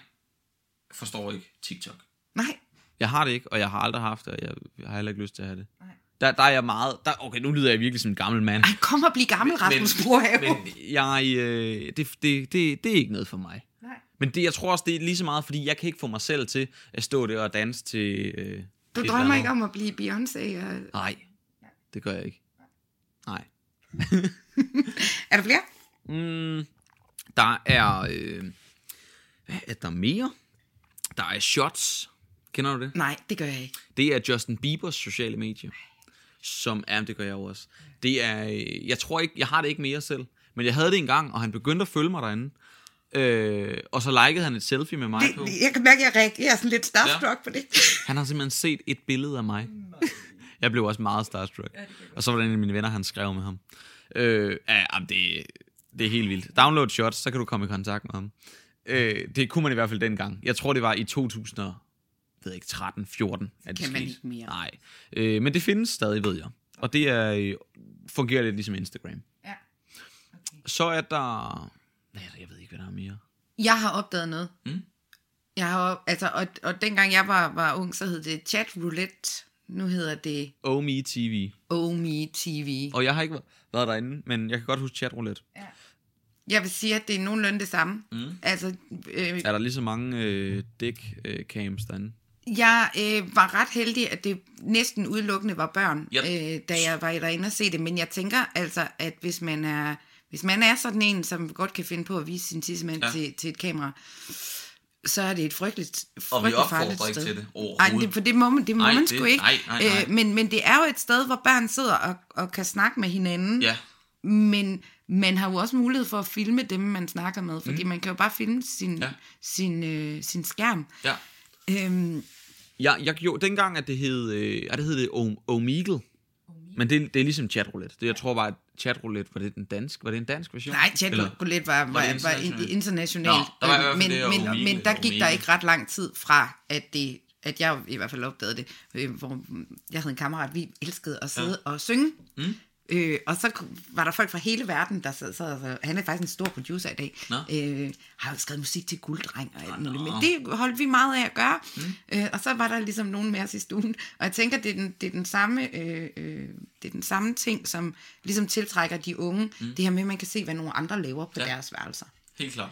forstår ikke TikTok. Nej, Jeg har det ikke, og jeg har aldrig haft det, og jeg, har heller ikke lyst til at have det. Nej. Der, der er jeg meget... Der, okay, nu lyder jeg virkelig som en gammel mand. Ej, kom og bliv gammel, Rasmus Brohave. men jeg, øh, det, det, det, det er ikke noget for mig. Nej. Men det, jeg tror også, det er lige så meget, fordi jeg kan ikke få mig selv til at stå der og danse til... Øh, Du drømmer ikke om at blive Beyoncé? Og... Nej, det gør jeg ikke. Nej. Er der flere? Mm, der er... Øh, hvad er der mere? Der er Shots. Kender du det? Nej, det gør jeg ikke. Det er Justin Biebers sociale medie. Som er, det gør jeg jo også. Det er, øh, jeg tror ikke, jeg har det ikke mere selv. Men jeg havde det engang, og han begyndte at følge mig derinde. Øh, og så likede han et selfie med mig Det, på. jeg kan mærke, at jeg reagerer sådan lidt starstruck ja. på det. Han har simpelthen set et billede af mig. jeg blev også meget starstruck. Og så var der en af mine venner, han skrev med ham. Øh, ja, det, det er helt vildt. Download shots, så kan du komme i kontakt med ham. Øh, det kunne man i hvert fald dengang. Jeg tror, det var i 2000 ved ikke, 13, 14. At det Kan man ikke mere. Nej. Øh, men det findes stadig, ved jeg. Og det er, øh, fungerer lidt ligesom Instagram. Ja. Så er der... Nej, jeg ved ikke, hvad der er mere. Jeg har opdaget noget. Mm. Jeg har, altså, og, og dengang jeg var, var ung, så hed det Chat Roulette. Nu hedder det Me TV. Me TV. Og jeg har ikke været- været derinde, men jeg kan godt huske chatroulette. Jeg vil sige, at det er nogenlunde det samme. Mm. Altså, øh, Er der lige så mange øh, dick øh, cams derinde? Jeg øh, var ret heldig, at det næsten udelukkende var børn, Yep. øh, da jeg var derinde og se det. Men jeg tænker altså, at hvis man er, hvis man er sådan en, som godt kan finde på at vise sin tissemand Ja. til, til et kamera, så er det et frygteligt, Og vi frygteligt opfordrer ikke sted. til det Ej, overhovedet. det, for det må man, det må Nej, man det- sgu ikke. nej, nej, nej. Øh, men, men det er jo et sted, hvor børn sidder og, og kan snakke med hinanden. Ja. Men man har jo også mulighed for at filme dem, man snakker med, fordi mm. man kan jo bare filme sin, ja. sin, øh, sin skærm. Ja. Øhm, Jeg, jeg gjorde dengang, at det hed, øh, ja, det hed det Om- Omegle. Men det, det er ligesom chatroulette. Det, jeg tror bare, at chatroulette, var det den dansk? Var det en dansk version? Nej, chat Eller- roulette var, var, det var, internationalt? internationalt. Nå, der var fald men, det, men, Omegle, men der gik Omegle. der ikke ret lang tid fra, at det at jeg i hvert fald opdagede det, øh, hvor jeg havde en kammerat, vi elskede at sidde ja. og synge. Mm. Øh, og så var der folk fra hele verden, der sad, sad så, han er faktisk en stor producer i dag, Nå. øh, har jo skrevet musik til gulddreng og alt muligt, men det holdt vi meget af at gøre. Mm. Øh, og så var der ligesom nogen med os i stuen, og jeg tænker, det er den, det er den samme, øh, øh, det er den samme ting, som ligesom tiltrækker de unge, mm. det her med, at man kan se, hvad nogle andre laver på Ja. deres værelser. Helt klart.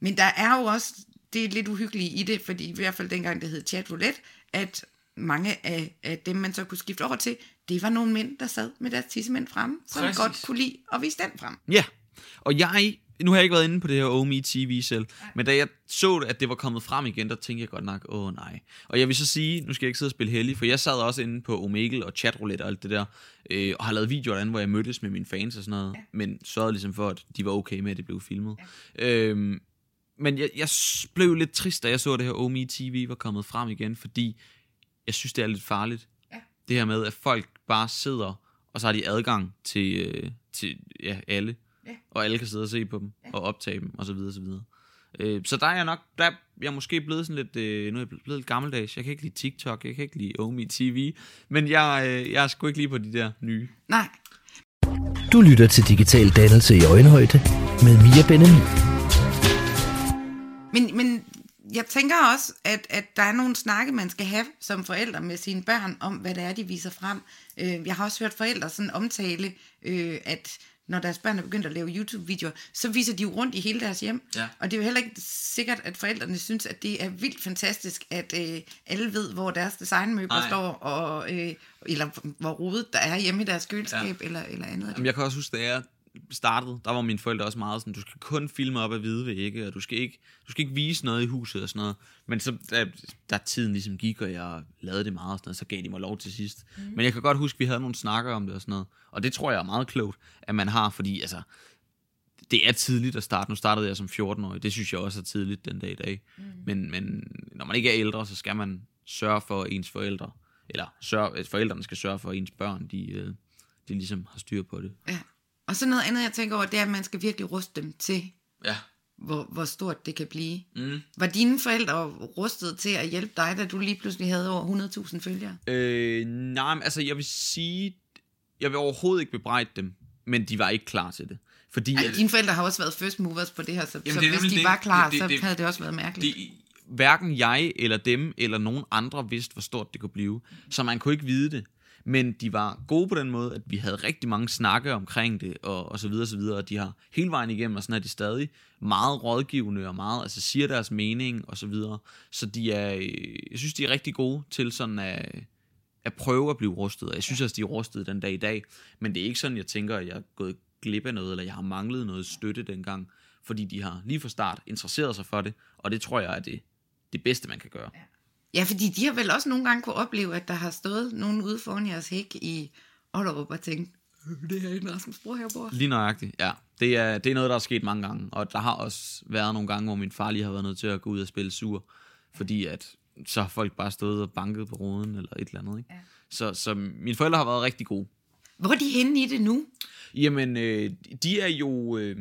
Men der er jo også det er lidt uhyggelige i det, fordi i hvert fald dengang det hed chat roulette, at mange af, af dem, man så kunne skifte over til, det var nogle mænd, der sad med deres tissemænd fremme, som Præcis. godt kunne lide at vise den frem. Ja, og jeg nu har jeg ikke været inde på det her OME TV selv, men da jeg så, at det var kommet frem igen, der tænkte jeg godt nok, åh oh, nej. Og jeg vil så sige, nu skal jeg ikke sidde og spille heldig, for jeg sad også inde på Omegle og chatroulette og alt det der, øh, og har lavet videoer derinde, hvor jeg mødtes med mine fans og sådan noget, ja. men sørgede ligesom for, at de var okay med, at det blev filmet. Ja. Øhm, men jeg, jeg blev lidt trist, da jeg så, at det her OME TV var kommet frem igen, fordi jeg synes, det er lidt farligt. Det her med, at folk bare sidder, og så har de adgang til, øh, til ja, alle. Ja. Og alle kan sidde og se på dem, ja. og optage dem, og så videre, og så videre. Øh, så der er jeg nok, der er jeg måske blevet sådan lidt, øh, nu er jeg blevet lidt gammeldags. Jeg kan ikke lide TikTok, jeg kan ikke lide OME TV, men jeg, øh, jeg er sgu ikke lige på de der nye. Nej. Du lytter til Digital Dannelse i Øjenhøjde med Mia Benjamin. Men, men jeg tænker også, at, at der er nogle snakke, man skal have som forældre med sine børn, om hvad det er, de viser frem. Øh, jeg har også hørt forældre sådan omtale, øh, at når deres børn er begyndt at lave YouTube-videoer, så viser de jo rundt i hele deres hjem. Ja. Og det er jo heller ikke sikkert, at forældrene synes, at det er vildt fantastisk, at øh, alle ved, hvor deres designmøbler Ej. står, og, øh, eller hvor rodet der er hjemme i deres køleskab, ja. eller, eller andet. Jamen, jeg kan også huske, da jeg startede, der var mine forældre også meget sådan, du skal kun filme op af hvide vægge, og du skal ikke, du skal ikke vise noget i huset og sådan noget. Men så, da, da tiden ligesom gik, og jeg lavede det meget og sådan noget, så gav de mig lov til sidst. Mm. Men jeg kan godt huske, at vi havde nogle snakker om det og sådan noget. Og det tror jeg er meget klogt, at man har, fordi altså, det er tidligt at starte. Nu startede jeg som 14-årig. Det synes jeg også er tidligt den dag i dag. Mm. Men, men når man ikke er ældre, så skal man sørge for ens forældre, eller sørge, forældrene skal sørge for, at ens børn, de, øh, de ligesom har styr på det. Ja. Og så noget andet, jeg tænker over, det er, at man skal virkelig ruste dem til, ja. hvor, hvor stort det kan blive. Mm. Var dine forældre rustet til at hjælpe dig, da du lige pludselig havde over 100.000 følgere? Øh, nej, altså jeg vil sige, jeg vil overhovedet ikke bebrejde dem, men de var ikke klar til det. Fordi, Ej, dine forældre har også været first movers på det her, så, Jamen, så det hvis de det, var klar, det, det, så det, havde det også været mærkeligt. Det, hverken jeg eller dem eller nogen andre vidste, hvor stort det kunne blive. Så man kunne ikke vide det. Men de var gode på den måde, at vi havde rigtig mange snakke omkring det, og, og så videre, og så videre, og de har hele vejen igennem, og sådan er de stadig meget rådgivende, og meget, altså siger deres mening, og så videre. Så de er, jeg synes, de er rigtig gode til sådan at, at prøve at blive rustet, og jeg synes også, de er rustet den dag i dag, men det er ikke sådan, jeg tænker, at jeg er gået glip af noget, eller jeg har manglet noget støtte dengang, fordi de har lige fra start interesseret sig for det, og det tror jeg er det, det bedste, man kan gøre. Ja. Ja, fordi de har vel også nogle gange kunne opleve, at der har stået nogen ude foran jeres hæk i Otterup og tænkt, øh, det er en Rasmus Brohave Lige nøjagtigt, ja. Det er, det er noget, der er sket mange gange, og der har også været nogle gange, hvor min far lige har været nødt til at gå ud og spille sur, fordi at så har folk bare stået og banket på ruden eller et eller andet. Ikke? Ja. Så, så mine forældre har været rigtig gode. Hvor er de henne i det nu? Jamen, øh, de er jo... Øh,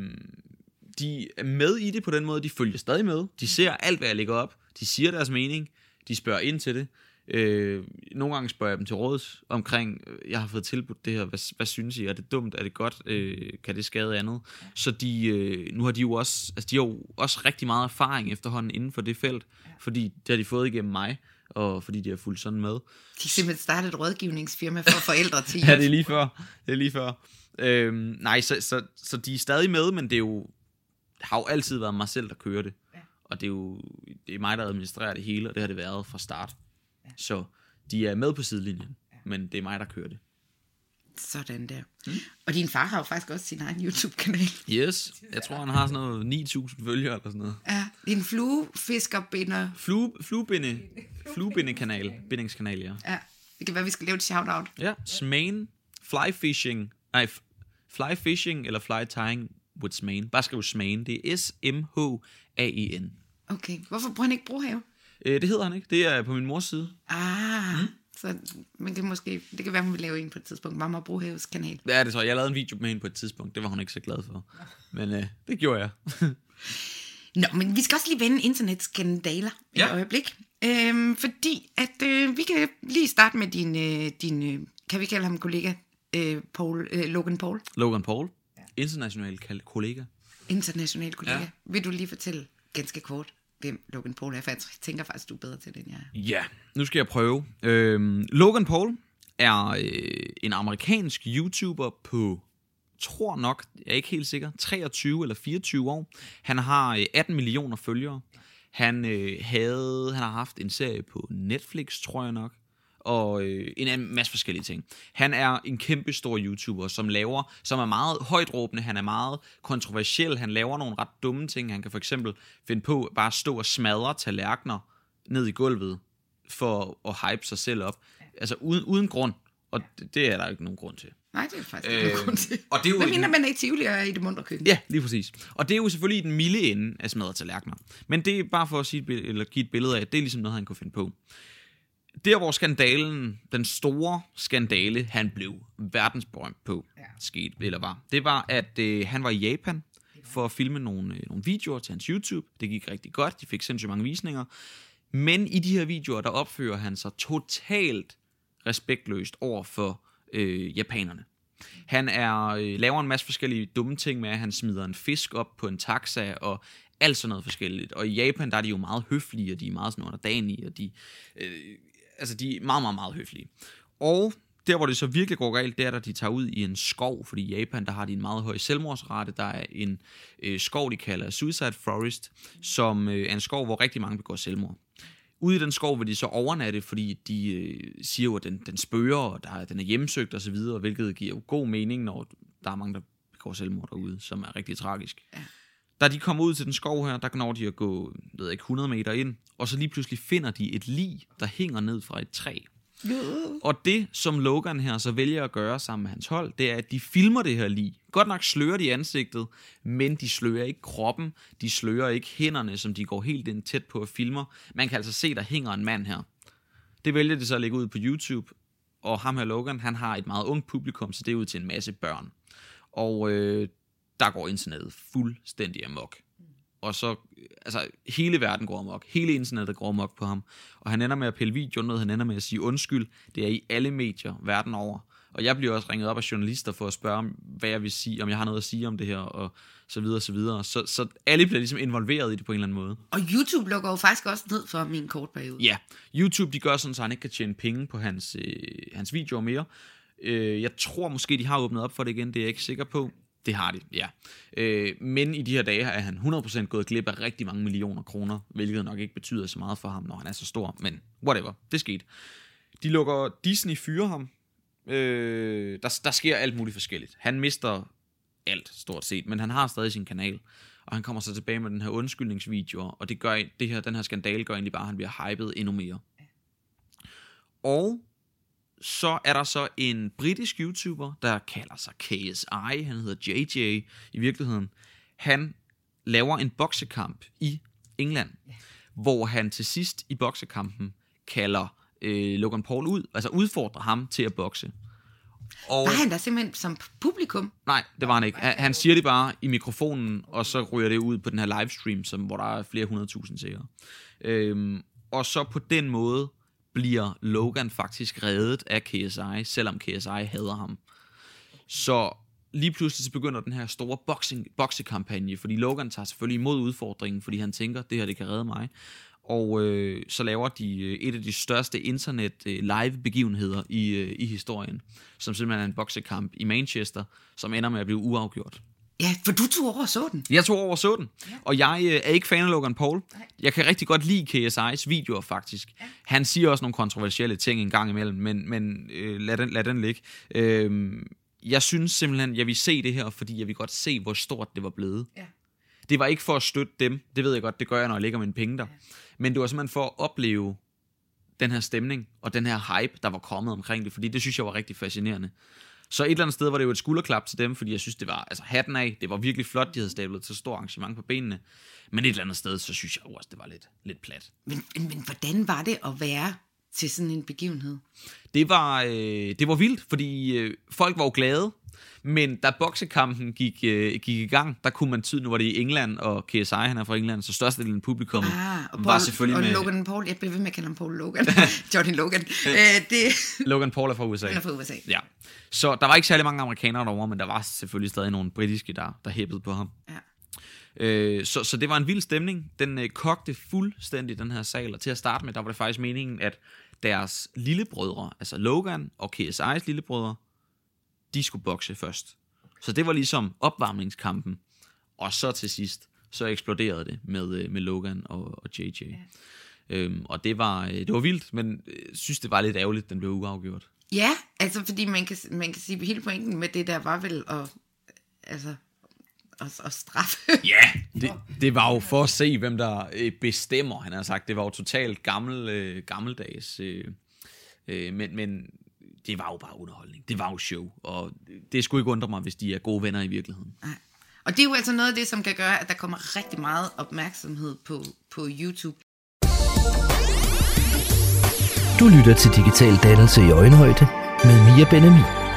de er med i det på den måde, de følger stadig med. De ser alt, hvad jeg lægger op. De siger deres mening de spørger ind til det. Øh, nogle gange spørger jeg dem til råds omkring, øh, jeg har fået tilbudt det her, hvad, hvad synes I? Er det dumt? Er det godt? Øh, kan det skade andet? Så de, øh, nu har de jo også, altså de har jo også rigtig meget erfaring efterhånden inden for det felt, fordi det har de fået igennem mig, og fordi de har fulgt sådan med. De har simpelthen startet et rådgivningsfirma for forældre til. ja, det er lige før. Det er lige før. Øh, nej, så, så, så de er stadig med, men det er jo, har jo altid været mig selv, der kører det. Og det er jo det er mig, der administrerer det hele, og det har det været fra start. Ja. Så de er med på sidelinjen, ja. men det er mig, der kører det. Sådan der. Mm. Og din far har jo faktisk også sin egen YouTube-kanal. Yes, jeg tror, han har sådan noget 9.000 følgere eller sådan noget. Ja, det er en fluefiskerbinder. Flue, fluebinde, fluebindekanal, bindingskanal, ja. Ja, det kan være, vi skal lave et shout-out. Ja, Smain, fly fishing, nej, fly fishing eller fly tying with Smain. Bare skriv Smain, det er S-M-H-A-E-N. Okay, hvorfor bruger han ikke Brohave? Øh, det hedder han ikke. Det er på min mors side. Ah, mm. så men det, måske, det kan være, hun vil lave en på et tidspunkt. Mamma Brohaves kanal. Ja, det tror jeg. Jeg lavede en video med hende på et tidspunkt. Det var hun ikke så glad for. Men øh, det gjorde jeg. Nå, men vi skal også lige vende internetskandaler ja. et øjeblik. Øhm, fordi at øh, vi kan lige starte med din, øh, din øh, kan vi kalde ham kollega, øh, Paul, øh, Logan Paul. Logan Paul. Ja. International kollega. International kollega. Ja. Vil du lige fortælle ganske kort, hvem Logan Paul er, for jeg tænker faktisk, du er bedre til det, end jeg er. Ja, nu skal jeg prøve. Øhm, Logan Paul er øh, en amerikansk YouTuber på, tror nok, jeg er ikke helt sikker, 23 eller 24 år. Han har øh, 18 millioner følgere. Han, øh, havde, han har haft en serie på Netflix, tror jeg nok, og øh, en masse forskellige ting. Han er en kæmpe stor YouTuber, som laver, som er meget højtråbende, han er meget kontroversiel, han laver nogle ret dumme ting. Han kan for eksempel finde på bare at stå og smadre tallerkener ned i gulvet for at hype sig selv op. Altså uden, uden grund. Og det, det er der ikke nogen grund til. Nej, det er faktisk ikke øh, grund til. Og det er jo Hvad en- mener man er i Tivoli og i det mundre køkken? Ja, lige præcis. Og det er jo selvfølgelig den milde ende af smadret tallerkener. Men det er bare for at sige, eller give et billede af, at det er ligesom noget, han kunne finde på. Der, hvor skandalen, den store skandale, han blev verdensberømt på, ja. skete, eller var, det var, at øh, han var i Japan for at filme nogle, øh, nogle videoer til hans YouTube. Det gik rigtig godt, de fik sindssygt mange visninger. Men i de her videoer, der opfører han sig totalt respektløst over for øh, japanerne. Han er, øh, laver en masse forskellige dumme ting med, at han smider en fisk op på en taxa, og alt sådan noget forskelligt. Og i Japan, der er de jo meget høflige, og de er meget sådan underdanige, og de, øh, altså de er meget, meget, meget høflige. Og der, hvor det så virkelig går galt, det er, at de tager ud i en skov, fordi i Japan, der har de en meget høj selvmordsrate. Der er en øh, skov, de kalder Suicide Forest, som øh, er en skov, hvor rigtig mange begår selvmord. Ude i den skov vil de så overnatte, fordi de øh, siger jo, at den, den spørger, og der, er- den er hjemsøgt osv., hvilket giver jo god mening, når der er mange, der begår selvmord derude, som er rigtig tragisk. Ja. Da de kommer ud til den skov her, der når de at gå ved ikke, 100 meter ind, og så lige pludselig finder de et lig, der hænger ned fra et træ. Og det, som Logan her så vælger at gøre sammen med hans hold, det er, at de filmer det her lige. Godt nok slører de ansigtet, men de slører ikke kroppen, de slører ikke hænderne, som de går helt ind tæt på og filmer. Man kan altså se, der hænger en mand her. Det vælger de så at lægge ud på YouTube, og ham her Logan, han har et meget ungt publikum, så det er ud til en masse børn. Og øh, der går internettet fuldstændig amok. Og så, altså, hele verden går amok. Hele internettet går amok på ham. Og han ender med at pille videoen ned, han ender med at sige undskyld. Det er i alle medier verden over. Og jeg bliver også ringet op af journalister for at spørge, om, hvad jeg vil sige, om jeg har noget at sige om det her, og så videre, så videre. Så, så alle bliver ligesom involveret i det på en eller anden måde. Og YouTube lukker jo faktisk også ned for min kort periode. Ja, YouTube de gør sådan, så han ikke kan tjene penge på hans, øh, hans videoer mere. Øh, jeg tror måske, de har åbnet op for det igen, det er jeg ikke sikker på. Det har de, ja. Øh, men i de her dage er han 100% gået glip af rigtig mange millioner kroner, hvilket nok ikke betyder så meget for ham, når han er så stor. Men whatever, det skete. De lukker Disney fyre ham. Øh, der, der sker alt muligt forskelligt. Han mister alt, stort set, men han har stadig sin kanal. Og han kommer så tilbage med den her undskyldningsvideo, og det gør, det her, den her skandale gør egentlig bare, at han bliver hypet endnu mere. Og så er der så en britisk YouTuber, der kalder sig KSI, han hedder JJ i virkeligheden. Han laver en boksekamp i England, hvor han til sidst i boksekampen kalder øh, Logan Paul ud, altså udfordrer ham til at bokse. Og, Var han der simpelthen som publikum? Nej, det var han ikke. Han, han siger det bare i mikrofonen, og så ryger det ud på den her livestream, som, hvor der er flere hundredtusind seere. Øhm, og så på den måde bliver Logan faktisk reddet af KSI, selvom KSI hader ham. Så lige pludselig så begynder den her store boxing, boksekampagne, fordi Logan tager selvfølgelig imod udfordringen, fordi han tænker, det her det kan redde mig. Og øh, så laver de øh, et af de største internet øh, live begivenheder i, øh, i historien, som simpelthen er en boksekamp i Manchester, som ender med at blive uafgjort. Ja, for du tog over og så den. Jeg tog over og så den, og jeg øh, er ikke fan af Logan Paul. Jeg kan rigtig godt lide KSI's videoer, faktisk. Han siger også nogle kontroversielle ting en gang imellem, men, men øh, lad, den, lad den ligge. Øh, jeg synes simpelthen, jeg vil se det her, fordi jeg vil godt se, hvor stort det var blevet. Ja. Det var ikke for at støtte dem, det ved jeg godt, det gør jeg, når jeg lægger mine penge der. Men det var simpelthen for at opleve den her stemning, og den her hype, der var kommet omkring det, fordi det synes jeg var rigtig fascinerende. Så et eller andet sted var det jo et skulderklap til dem, fordi jeg synes, det var altså hatten af. Det var virkelig flot, de havde stablet til stort arrangement på benene. Men et eller andet sted, så synes jeg også, det var lidt, lidt plat. Men, men, men hvordan var det at være til sådan en begivenhed? Det var, øh, det var vildt, fordi øh, folk var jo glade. Men da boksekampen gik, øh, gik i gang, der kunne man tyde, nu var det i England, og KSI, han er fra England, så størstedelen af publikum Ah, og, var Paul, selvfølgelig og med... Logan Paul, jeg bliver ved med at kalde ham Paul Logan. Johnny Logan. øh, det Logan Paul er fra USA. han er fra USA. Ja. Så der var ikke særlig mange amerikanere derovre, men der var selvfølgelig stadig nogle britiske, der, der hæppede på ham. Ja. Øh, så, så det var en vild stemning. Den øh, kogte fuldstændig, den her sal. Og til at starte med, der var det faktisk meningen, at deres lillebrødre, altså Logan og KSI's lillebrødre, de skulle bokse først. Så det var ligesom opvarmningskampen. Og så til sidst, så eksploderede det med, øh, med Logan og, og JJ. Ja. Øhm, og det var, øh, det var vildt, men jeg synes, det var lidt ærgerligt, den blev uafgjort. Ja, altså fordi man kan, man kan sige, hele pointen med det der var vel at, altså, at, at straffe. Ja, det, det var jo for at se, hvem der øh, bestemmer, han har sagt. Det var jo totalt gammel, øh, gammeldags, øh, øh, men, men det var jo bare underholdning. Det var jo show, og det skulle ikke undre mig, hvis de er gode venner i virkeligheden. Nej. Og det er jo altså noget af det, som kan gøre, at der kommer rigtig meget opmærksomhed på, på YouTube. Du lytter til Digital Dannelse i Øjenhøjde med Mia Benami.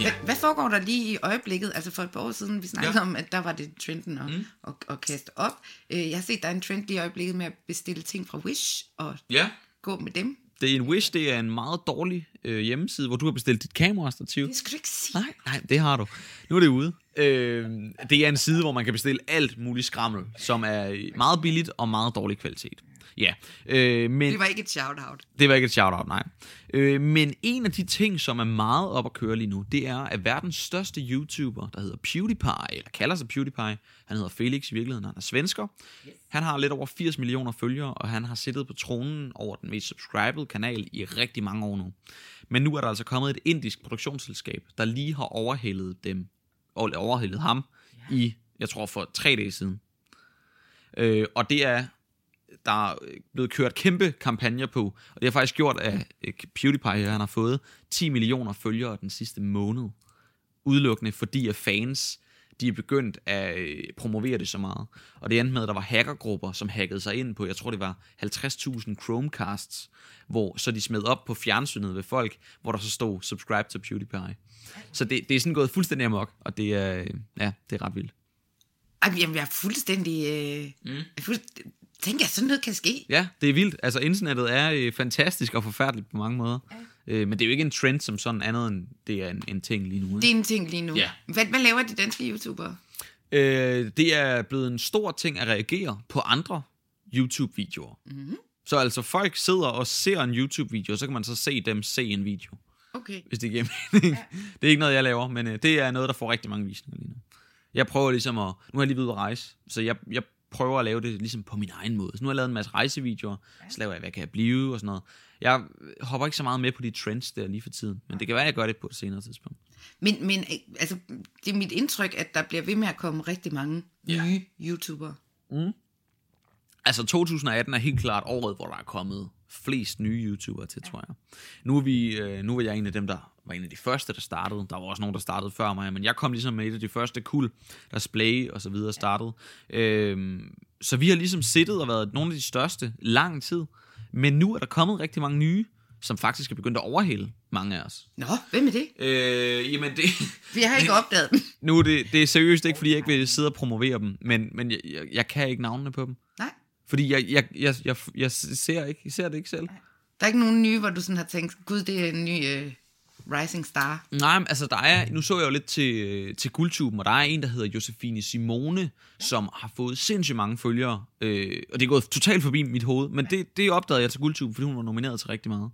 Ja. Hvad, hvad foregår der lige i øjeblikket? Altså for et par år siden, vi snakkede Ja. om, at der var det trenden at, mm. at, at kaste op. Øh, Jeg har set, der er en trend lige i øjeblikket med at bestille ting fra Wish og Ja, gå med dem. det er en Wish, det er en meget dårlig øh, hjemmeside, hvor du har bestilt dit kamerastativ. Det skal du ikke sige. Nej, nej, det har du. Nu er det ude. Øh, det er en side, hvor man kan bestille alt muligt skrammel, som er meget billigt og meget dårlig kvalitet. Ja, øh, men Det var ikke et shout-out. det var ikke et shout-out, nej. Øh, men en af de ting, som er meget op at køre lige nu, det er, at verdens største YouTuber, der hedder PewDiePie, eller kalder sig PewDiePie, han hedder Felix i virkeligheden, han er svensker. Han har lidt over 80 millioner følgere, og han har siddet på tronen over den mest subscribed kanal i rigtig mange år nu. Men nu er der altså kommet et indisk produktionsselskab, der lige har overhældet dem, overhældet ham i, jeg tror for tre dage siden. Øh, og det er der er blevet kørt kæmpe kampagner på, og det har faktisk gjort, at øh, PewDiePie han har fået 10 millioner følgere den sidste måned, udelukkende fordi at fans, de er begyndt at øh, promovere det så meget. Og det endte med, at der var hackergrupper, som hackede sig ind på, jeg tror det var 50.000 Chromecasts, hvor så de smed op på fjernsynet ved folk, hvor der så stod, subscribe to PewDiePie. Så det, det er sådan gået fuldstændig amok, og det er, øh, ja, det er ret vildt. Jamen, jeg er fuldstændig... Øh, mm. er fuld, tænker jeg, sådan noget kan ske. Ja, det er vildt. Altså, internettet er øh, fantastisk og forfærdeligt på mange måder. Ja. Øh, men det er jo ikke en trend som sådan andet end det er en, en ting lige nu. Det er en ting lige nu. Ja. Hvad, hvad laver de danske YouTubere? Øh, det er blevet en stor ting at reagere på andre YouTube-videoer. Mm-hmm. Så altså, folk sidder og ser en YouTube-video, så kan man så se dem se en video, Okay. hvis det giver mening. Ja. det er ikke noget, jeg laver, men øh, det er noget, der får rigtig mange visninger lige nu. Jeg prøver ligesom at... Nu har jeg lige ude at rejse, så jeg, jeg prøver at lave det ligesom på min egen måde. Så nu har jeg lavet en masse rejsevideoer, så laver jeg, hvad kan jeg blive og sådan noget. Jeg hopper ikke så meget med på de trends der lige for tiden, men det kan være, at jeg gør det på et senere tidspunkt. Men, men øh, altså, det er mit indtryk, at der bliver ved med at komme rigtig mange Ja. nye YouTubere. Altså 2018 er helt klart året, hvor der er kommet flest nye YouTubere til, tror jeg. Nu er, vi, øh, nu er jeg en af dem, der var en af de første, der startede. Der var også nogen, der startede før mig, men jeg kom ligesom med et af de første kul, der Splay og så videre startede. Øhm, så vi har ligesom siddet og været nogle af de største lang tid. Men nu er der kommet rigtig mange nye, som faktisk er begyndt at overhælde mange af os. Nå, hvem er det? Øh, jamen det, jeg har ikke opdaget dem. nu er det, det er seriøst ikke, fordi jeg ikke vil sidde og promovere dem, men, men jeg, jeg, jeg kan ikke navnene på dem. Nej. Fordi jeg, jeg, jeg, jeg, jeg ser, ikke, jeg ser det ikke selv. Der er ikke nogen nye, hvor du sådan har tænkt, gud, det er en ny øh, rising star. Nej, men altså der er, nu så jeg jo lidt til, til guldtuben, og der er en, der hedder Josefine Simone, som har fået sindssygt mange følgere, øh, og det er gået totalt forbi mit hoved, men det, det opdagede jeg til guldtuben, fordi hun var nomineret til rigtig meget.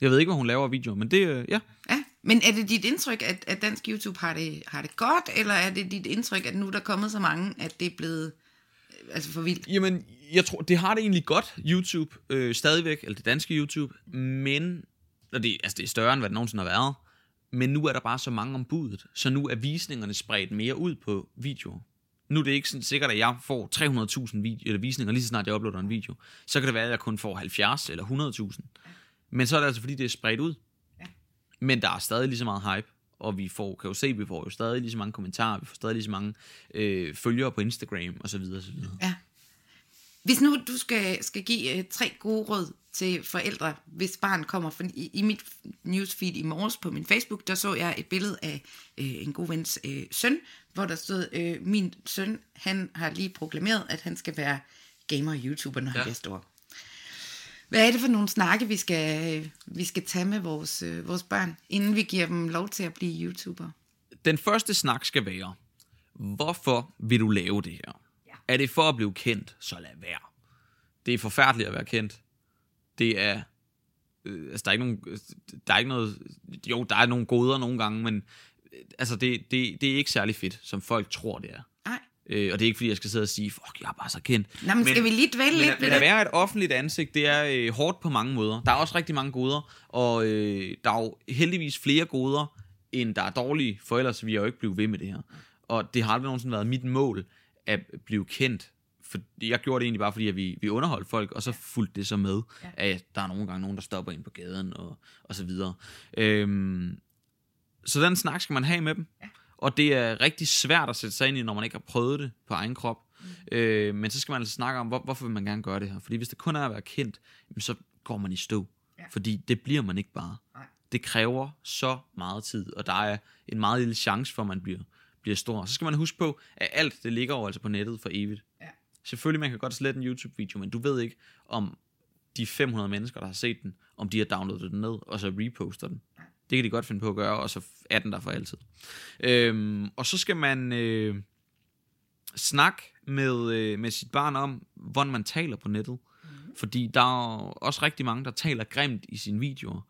Jeg ved ikke, hvad hun laver af videoer, men det, øh, ja. Ja, men er det dit indtryk, at, at dansk YouTube har det, har det godt, eller er det dit indtryk, at nu er der kommet så mange, at det er blevet øh, altså for vildt? Jamen, jeg tror, det har det egentlig godt, YouTube, øh, stadigvæk, eller det danske YouTube, men, og det, altså det er større, end hvad det nogensinde har været, men nu er der bare så mange om budet, så nu er visningerne spredt mere ud på videoer. Nu er det ikke sådan sikkert, at jeg får 300.000 video, eller visninger, lige så snart jeg uploader en video. Så kan det være, at jeg kun får 70 eller 100.000. Men så er det altså, fordi det er spredt ud. Men der er stadig lige så meget hype, og vi får, kan jo se, vi får jo stadig lige så mange kommentarer, vi får stadig lige så mange øh, følgere på Instagram, og så videre, og så videre. Ja. Hvis nu du skal, skal give øh, tre gode råd til forældre, hvis barn kommer, for i, i mit newsfeed i morges på min Facebook, der så jeg et billede af øh, en god vens øh, søn, hvor der stod, øh, min søn, han har lige proklameret, at han skal være gamer-youtuber, når ja. han bliver stor. Hvad er det for nogle snakke, vi skal, øh, vi skal tage med vores, øh, vores børn, inden vi giver dem lov til at blive YouTuber? Den første snak skal være, hvorfor vil du lave det her? Er det for at blive kendt, så lad være. Det er forfærdeligt at være kendt. Det er, øh, altså der er ikke nogen, der er ikke noget, jo, der er nogle goder nogle gange, men øh, altså det, det, det er ikke særlig fedt, som folk tror, det er. Nej. Øh, og det er ikke fordi, jeg skal sidde og sige, fuck, jeg er bare så kendt. Nå, men skal vi lige dvæle men, lidt ved men at det? være et offentligt ansigt, det er øh, hårdt på mange måder. Der er også rigtig mange goder, og øh, der er jo heldigvis flere goder, end der er dårlige, for ellers vil jeg jo ikke blive ved med det her. Og det har aldrig nogensinde været mit mål at blive kendt. For jeg gjorde det egentlig bare, fordi at vi, vi underholdt folk, og så fulgte det så med, Ja. at der er nogle gange nogen, der stopper ind på gaden, og, og så videre. Øhm, så den snak skal man have med dem. Ja. Og det er rigtig svært at sætte sig ind i, når man ikke har prøvet det på egen krop. Mm. Øh, men så skal man altså snakke om, hvor, hvorfor vil man gerne gøre det her. Fordi hvis det kun er at være kendt, så går man i stå. Ja. Fordi det bliver man ikke bare. Nej. Det kræver så meget tid, og der er en meget lille chance for, at man bliver, bliver stor. Så skal man huske på, at alt det ligger jo altså på nettet for evigt. Ja. Selvfølgelig, man kan godt slette en YouTube-video, men du ved ikke, om de 500 mennesker, der har set den, om de har downloadet den ned, og så reposter den. Det kan de godt finde på at gøre, og så er den der for altid. Øhm, og så skal man øh, snakke med, øh, med sit barn om, hvordan man taler på nettet. Mm. Fordi der er også rigtig mange, der taler grimt i sine videoer.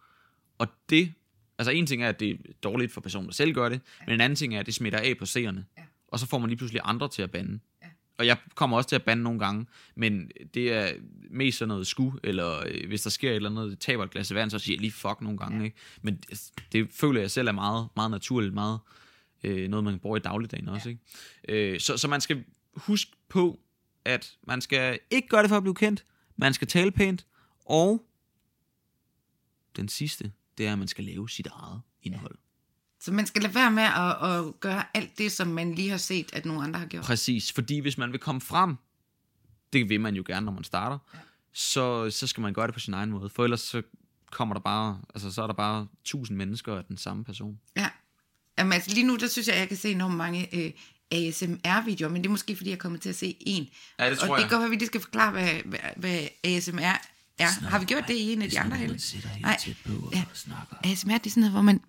Og det, altså en ting er, at det er dårligt for personen, der selv gør det, ja. men en anden ting er, at det smitter af på seerne. Ja. Og så får man lige pludselig andre til at bande. Ja. Og jeg kommer også til at bande nogle gange, men det er mest sådan noget sku, eller øh, hvis der sker et eller andet, det taber et glas vand, så siger jeg lige fuck nogle gange. Ja. Ikke? Men det, det føler jeg selv er meget, meget naturligt, meget øh, noget, man bruger i dagligdagen også. Ikke? Øh, så, så man skal huske på, at man skal ikke gøre det for at blive kendt, man skal tale pænt, og den sidste, det er, at man skal lave sit eget indhold. Så man skal lade være med at, at gøre alt det, som man lige har set, at nogle andre har gjort. Præcis, fordi hvis man vil komme frem, det vil man jo gerne, når man starter, Ja. ja. så, så skal man gøre det på sin egen måde, for ellers så kommer der bare, altså så er der bare tusind mennesker af den samme person. Ja. Jamen, altså, lige nu, der synes jeg, at jeg kan se enormt mange øh, ASMR-videoer, men det er måske, fordi jeg kommer til at se en. Ja, det tror og det jeg. kan godt være, at vi lige skal forklare, hvad, hvad, hvad ASMR er. Har vi gjort det i en af de andre heller? Nej. Ja. ASMR, det er sådan noget, hvor man...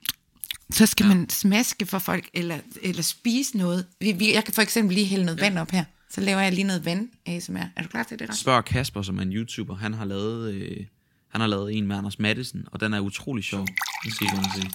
Så skal ja. man smaske for folk, eller, eller spise noget. Vi, vi, jeg kan for eksempel lige hælde noget ja. vand op her. Så laver jeg lige noget vand ASMR. Er du klar til det, Rasmus? Spørg Kasper, som er en YouTuber, han har lavet, øh, han har lavet en med Anders Madsen, og den er utrolig sjov. Nu skal I se.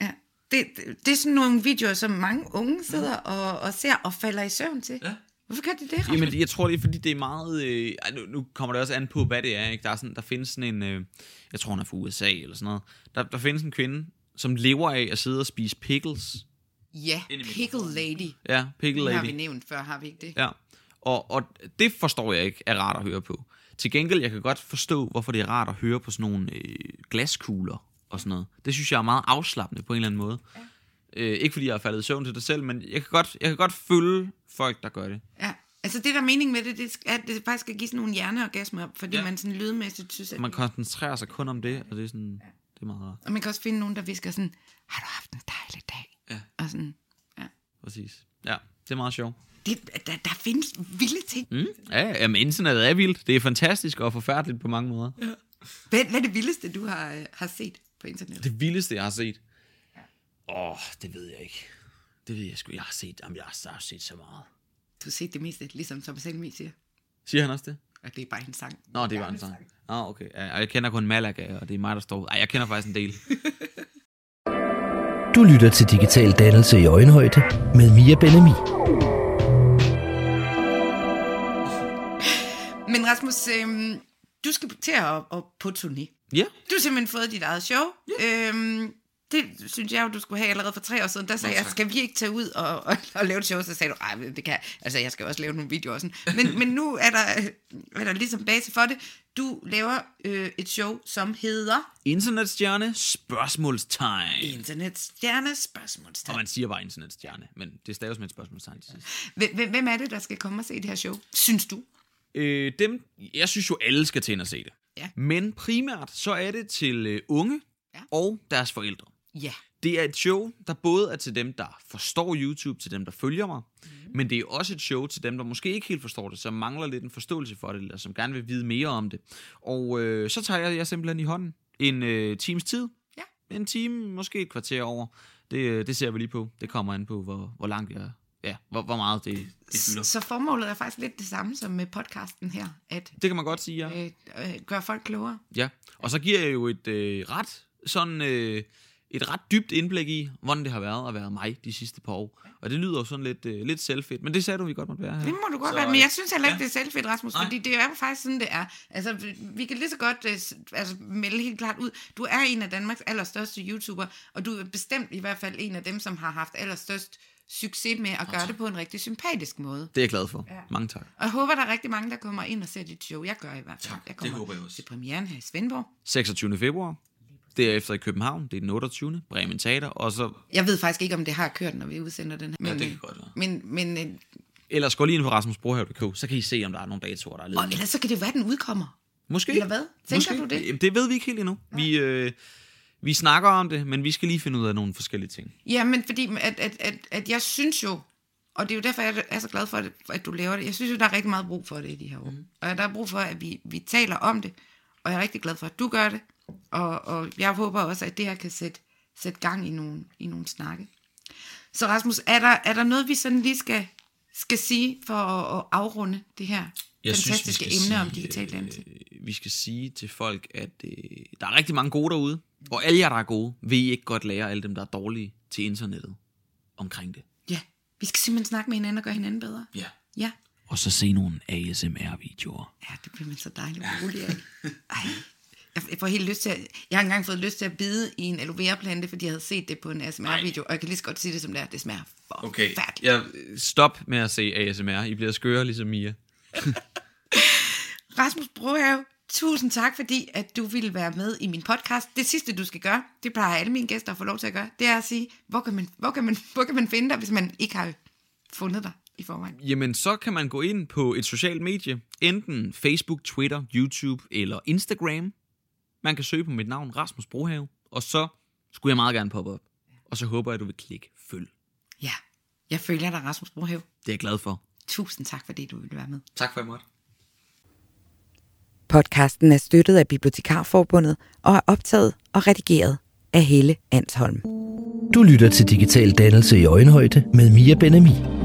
Ja. Det, det, det er sådan nogle videoer, som mange unge sidder og, og ser og falder i søvn til. Ja. Hvorfor gør de det, Rasmus? Jamen, jeg tror, det er, fordi det er meget... Øh, nu, nu kommer det også an på, hvad det er. Ikke? Der, er sådan, der findes sådan en... Øh, jeg tror, hun er fra USA eller sådan noget. Der, der findes en kvinde, som lever af at sidde og spise pickles. Ja, Pickle. Lady. Ja, pickle Det har vi lady. nævnt før, har vi ikke det? Ja. Og, og det forstår jeg ikke er rart at høre på. Til gengæld, jeg kan godt forstå, hvorfor det er rart at høre på sådan nogle øh, glaskugler og sådan noget. Det synes jeg er meget afslappende på en eller anden måde. Ja. Øh, ikke fordi jeg er faldet i søvn til det selv, men jeg kan godt, jeg kan godt følge folk, der gør det. Ja. Altså det, der er mening med det, det er, at det faktisk skal give sådan nogle hjerneorgasmer, fordi ja. Ja. man sådan lydmæssigt synes, at... Man koncentrerer sig kun om det, og det er sådan, det er meget rart. Og man kan også finde nogen, der visker sådan, har du haft en dejlig dag? Ja. Og sådan, ja. Præcis. Ja, det er meget sjovt. Det, der, der findes vilde ting. Mm. Ja, jamen, internettet er vildt. Det er fantastisk og forfærdeligt på mange måder. Ja. Hvad, hvad er det vildeste, du har, øh, har set på internettet? Det vildeste, jeg har set? Åh, oh, det ved jeg ikke. Det ved jeg sgu. Jeg har set, jamen, jeg har, set så meget. Du har set det meste, ligesom Thomas Helmi siger. Siger han også det? Og det er bare en sang. Nå, det var en sang. Nå, ah, okay. Og jeg kender kun Malaga, og det er mig, der står... Ej, jeg kender faktisk en del. Du lytter til Digital Dannelse i Øjenhøjde med Mia Benemi. Men Rasmus, øhm, du skal til at op på turné. Ja, Du har simpelthen fået dit eget show. Ja. Øhm, det synes jeg jo, du skulle have allerede for tre år siden. Der sagde Nå, jeg, skal vi ikke tage ud og, og, og lave et show? Så sagde du, nej, det kan. Altså, jeg skal også lave nogle videoer og sådan. Men, men nu er der, er der ligesom base for det. Du laver øh, et show, som hedder internetstjerne, spørgsmålstegn. Internetstjerne Og spørgsmålstegn. man siger bare internetstjerne, men det staves med et spørgsmålstegn til sidst. Hvem, hvem- hvem er det, der skal komme og se det her show? Synes du? Øh, dem, jeg synes jo, alle skal til ind og se det. Ja. Men primært, så er det til øh, unge Ja. og deres forældre. Ja. Det er et show, der både er til dem, der forstår YouTube, til dem, der følger mig, mm. men det er også et show til dem, der måske ikke helt forstår det, som mangler lidt en forståelse for det, eller som gerne vil vide mere om det. Og øh, så tager jeg jer simpelthen i hånden en øh, times tid. Ja. En time, måske et kvarter over. Det, øh, det ser vi lige på. Det kommer an på, hvor, hvor langt jeg Ja, hvor, hvor meget det, det fylder. Så formålet er faktisk lidt det samme som med podcasten her, at Det kan man godt sige, ja. øh, øh, gøre folk klogere. Ja, og så giver jeg jo et øh, ret sådan øh, et ret dybt indblik i, hvordan det har været at være mig de sidste par år. Og det lyder jo sådan lidt, øh, lidt selvfedt, men det sagde du, vi godt måtte være her. Det må du godt Så, være, men jeg synes heller ikke, ja. det er selvfedt, Rasmus, Nej. fordi det er jo faktisk sådan, det er. Altså, vi- kan lige så godt øh, altså, melde helt klart ud. Du er en af Danmarks allerstørste YouTuber, og du er bestemt i hvert fald en af dem, som har haft allerstørst succes med at gøre det på en rigtig sympatisk måde. Det er jeg glad for. Ja. Mange tak. Og jeg håber, der er rigtig mange, der kommer ind og ser dit show. Jeg gør i hvert fald. Tak, jeg det håber jeg også. til premieren her i Svendborg. 26. februar. Derefter i København, det er den 28. Bremen Teater, og så Jeg ved faktisk ikke, om det har kørt, når vi udsender den her. Men, det kan godt være. Men, men øh, ellers gå lige ind på rasmusbrohave.dk, så kan I se, om der er nogle datoer, der er og ledige. ellers så kan det være, at den udkommer. Måske. Eller hvad? Tænker Måske. du det? Jamen, Det ved vi ikke helt endnu. Vi, øh, vi snakker om det, men vi skal lige finde ud af nogle forskellige ting. Ja, men fordi at, at, at, at jeg synes jo, og det er jo derfor, jeg er så glad for, at, at du laver det. Jeg synes jo, der er rigtig meget brug for det i de her år. Mm. Og der er brug for, at vi, vi taler om det. Og jeg er rigtig glad for, at du gør det. Og, og jeg håber også, at det her kan sætte, sætte gang i nogle, i nogle snakke. Så Rasmus, er der, er der noget, vi sådan lige skal, skal sige for at, at afrunde det her fantastiske emne sige, om digital dannelse? Øh, vi skal sige til folk, at øh, der er rigtig mange gode derude, og alle jer, der er gode, vil I ikke godt lære alle dem, der er dårlige til internettet omkring det. Ja, vi skal simpelthen snakke med hinanden og gøre hinanden bedre. Ja. Ja, Og så se nogle ASMR-videoer. Ja, det bliver man så dejligt rolig af. Ej, jeg jeg får helt lyst til at, Jeg har engang fået lyst til at bide i en aloe vera plante, fordi jeg havde set det på en ASMR-video, og jeg kan lige så godt sige det som det er. Det smager forfærdeligt. Ja, stop med at se ASMR. I bliver skøre ligesom Mia. Rasmus Brohave, tusind tak, fordi at du ville være med i min podcast. Det sidste, du skal gøre, det plejer alle mine gæster at få lov til at gøre, det er at sige, hvor kan man, hvor kan man, hvor kan man finde dig, hvis man ikke har fundet dig i forvejen? Jamen, så kan man gå ind på et socialt medie. Enten Facebook, Twitter, YouTube eller Instagram. Man kan søge på mit navn, Rasmus Brohave. Og så skulle jeg meget gerne poppe op. Og så håber jeg, at du vil klikke følg. Ja, jeg følger dig, Rasmus Brohave. Det er jeg glad for. Tusind tak, fordi du ville være med. Tak for, at jeg måtte. Podcasten er støttet af Bibliotekarforbundet og er optaget og redigeret af Helle Ansholm. Du lytter til Digital Dannelse i Øjenhøjde med Mia Benami.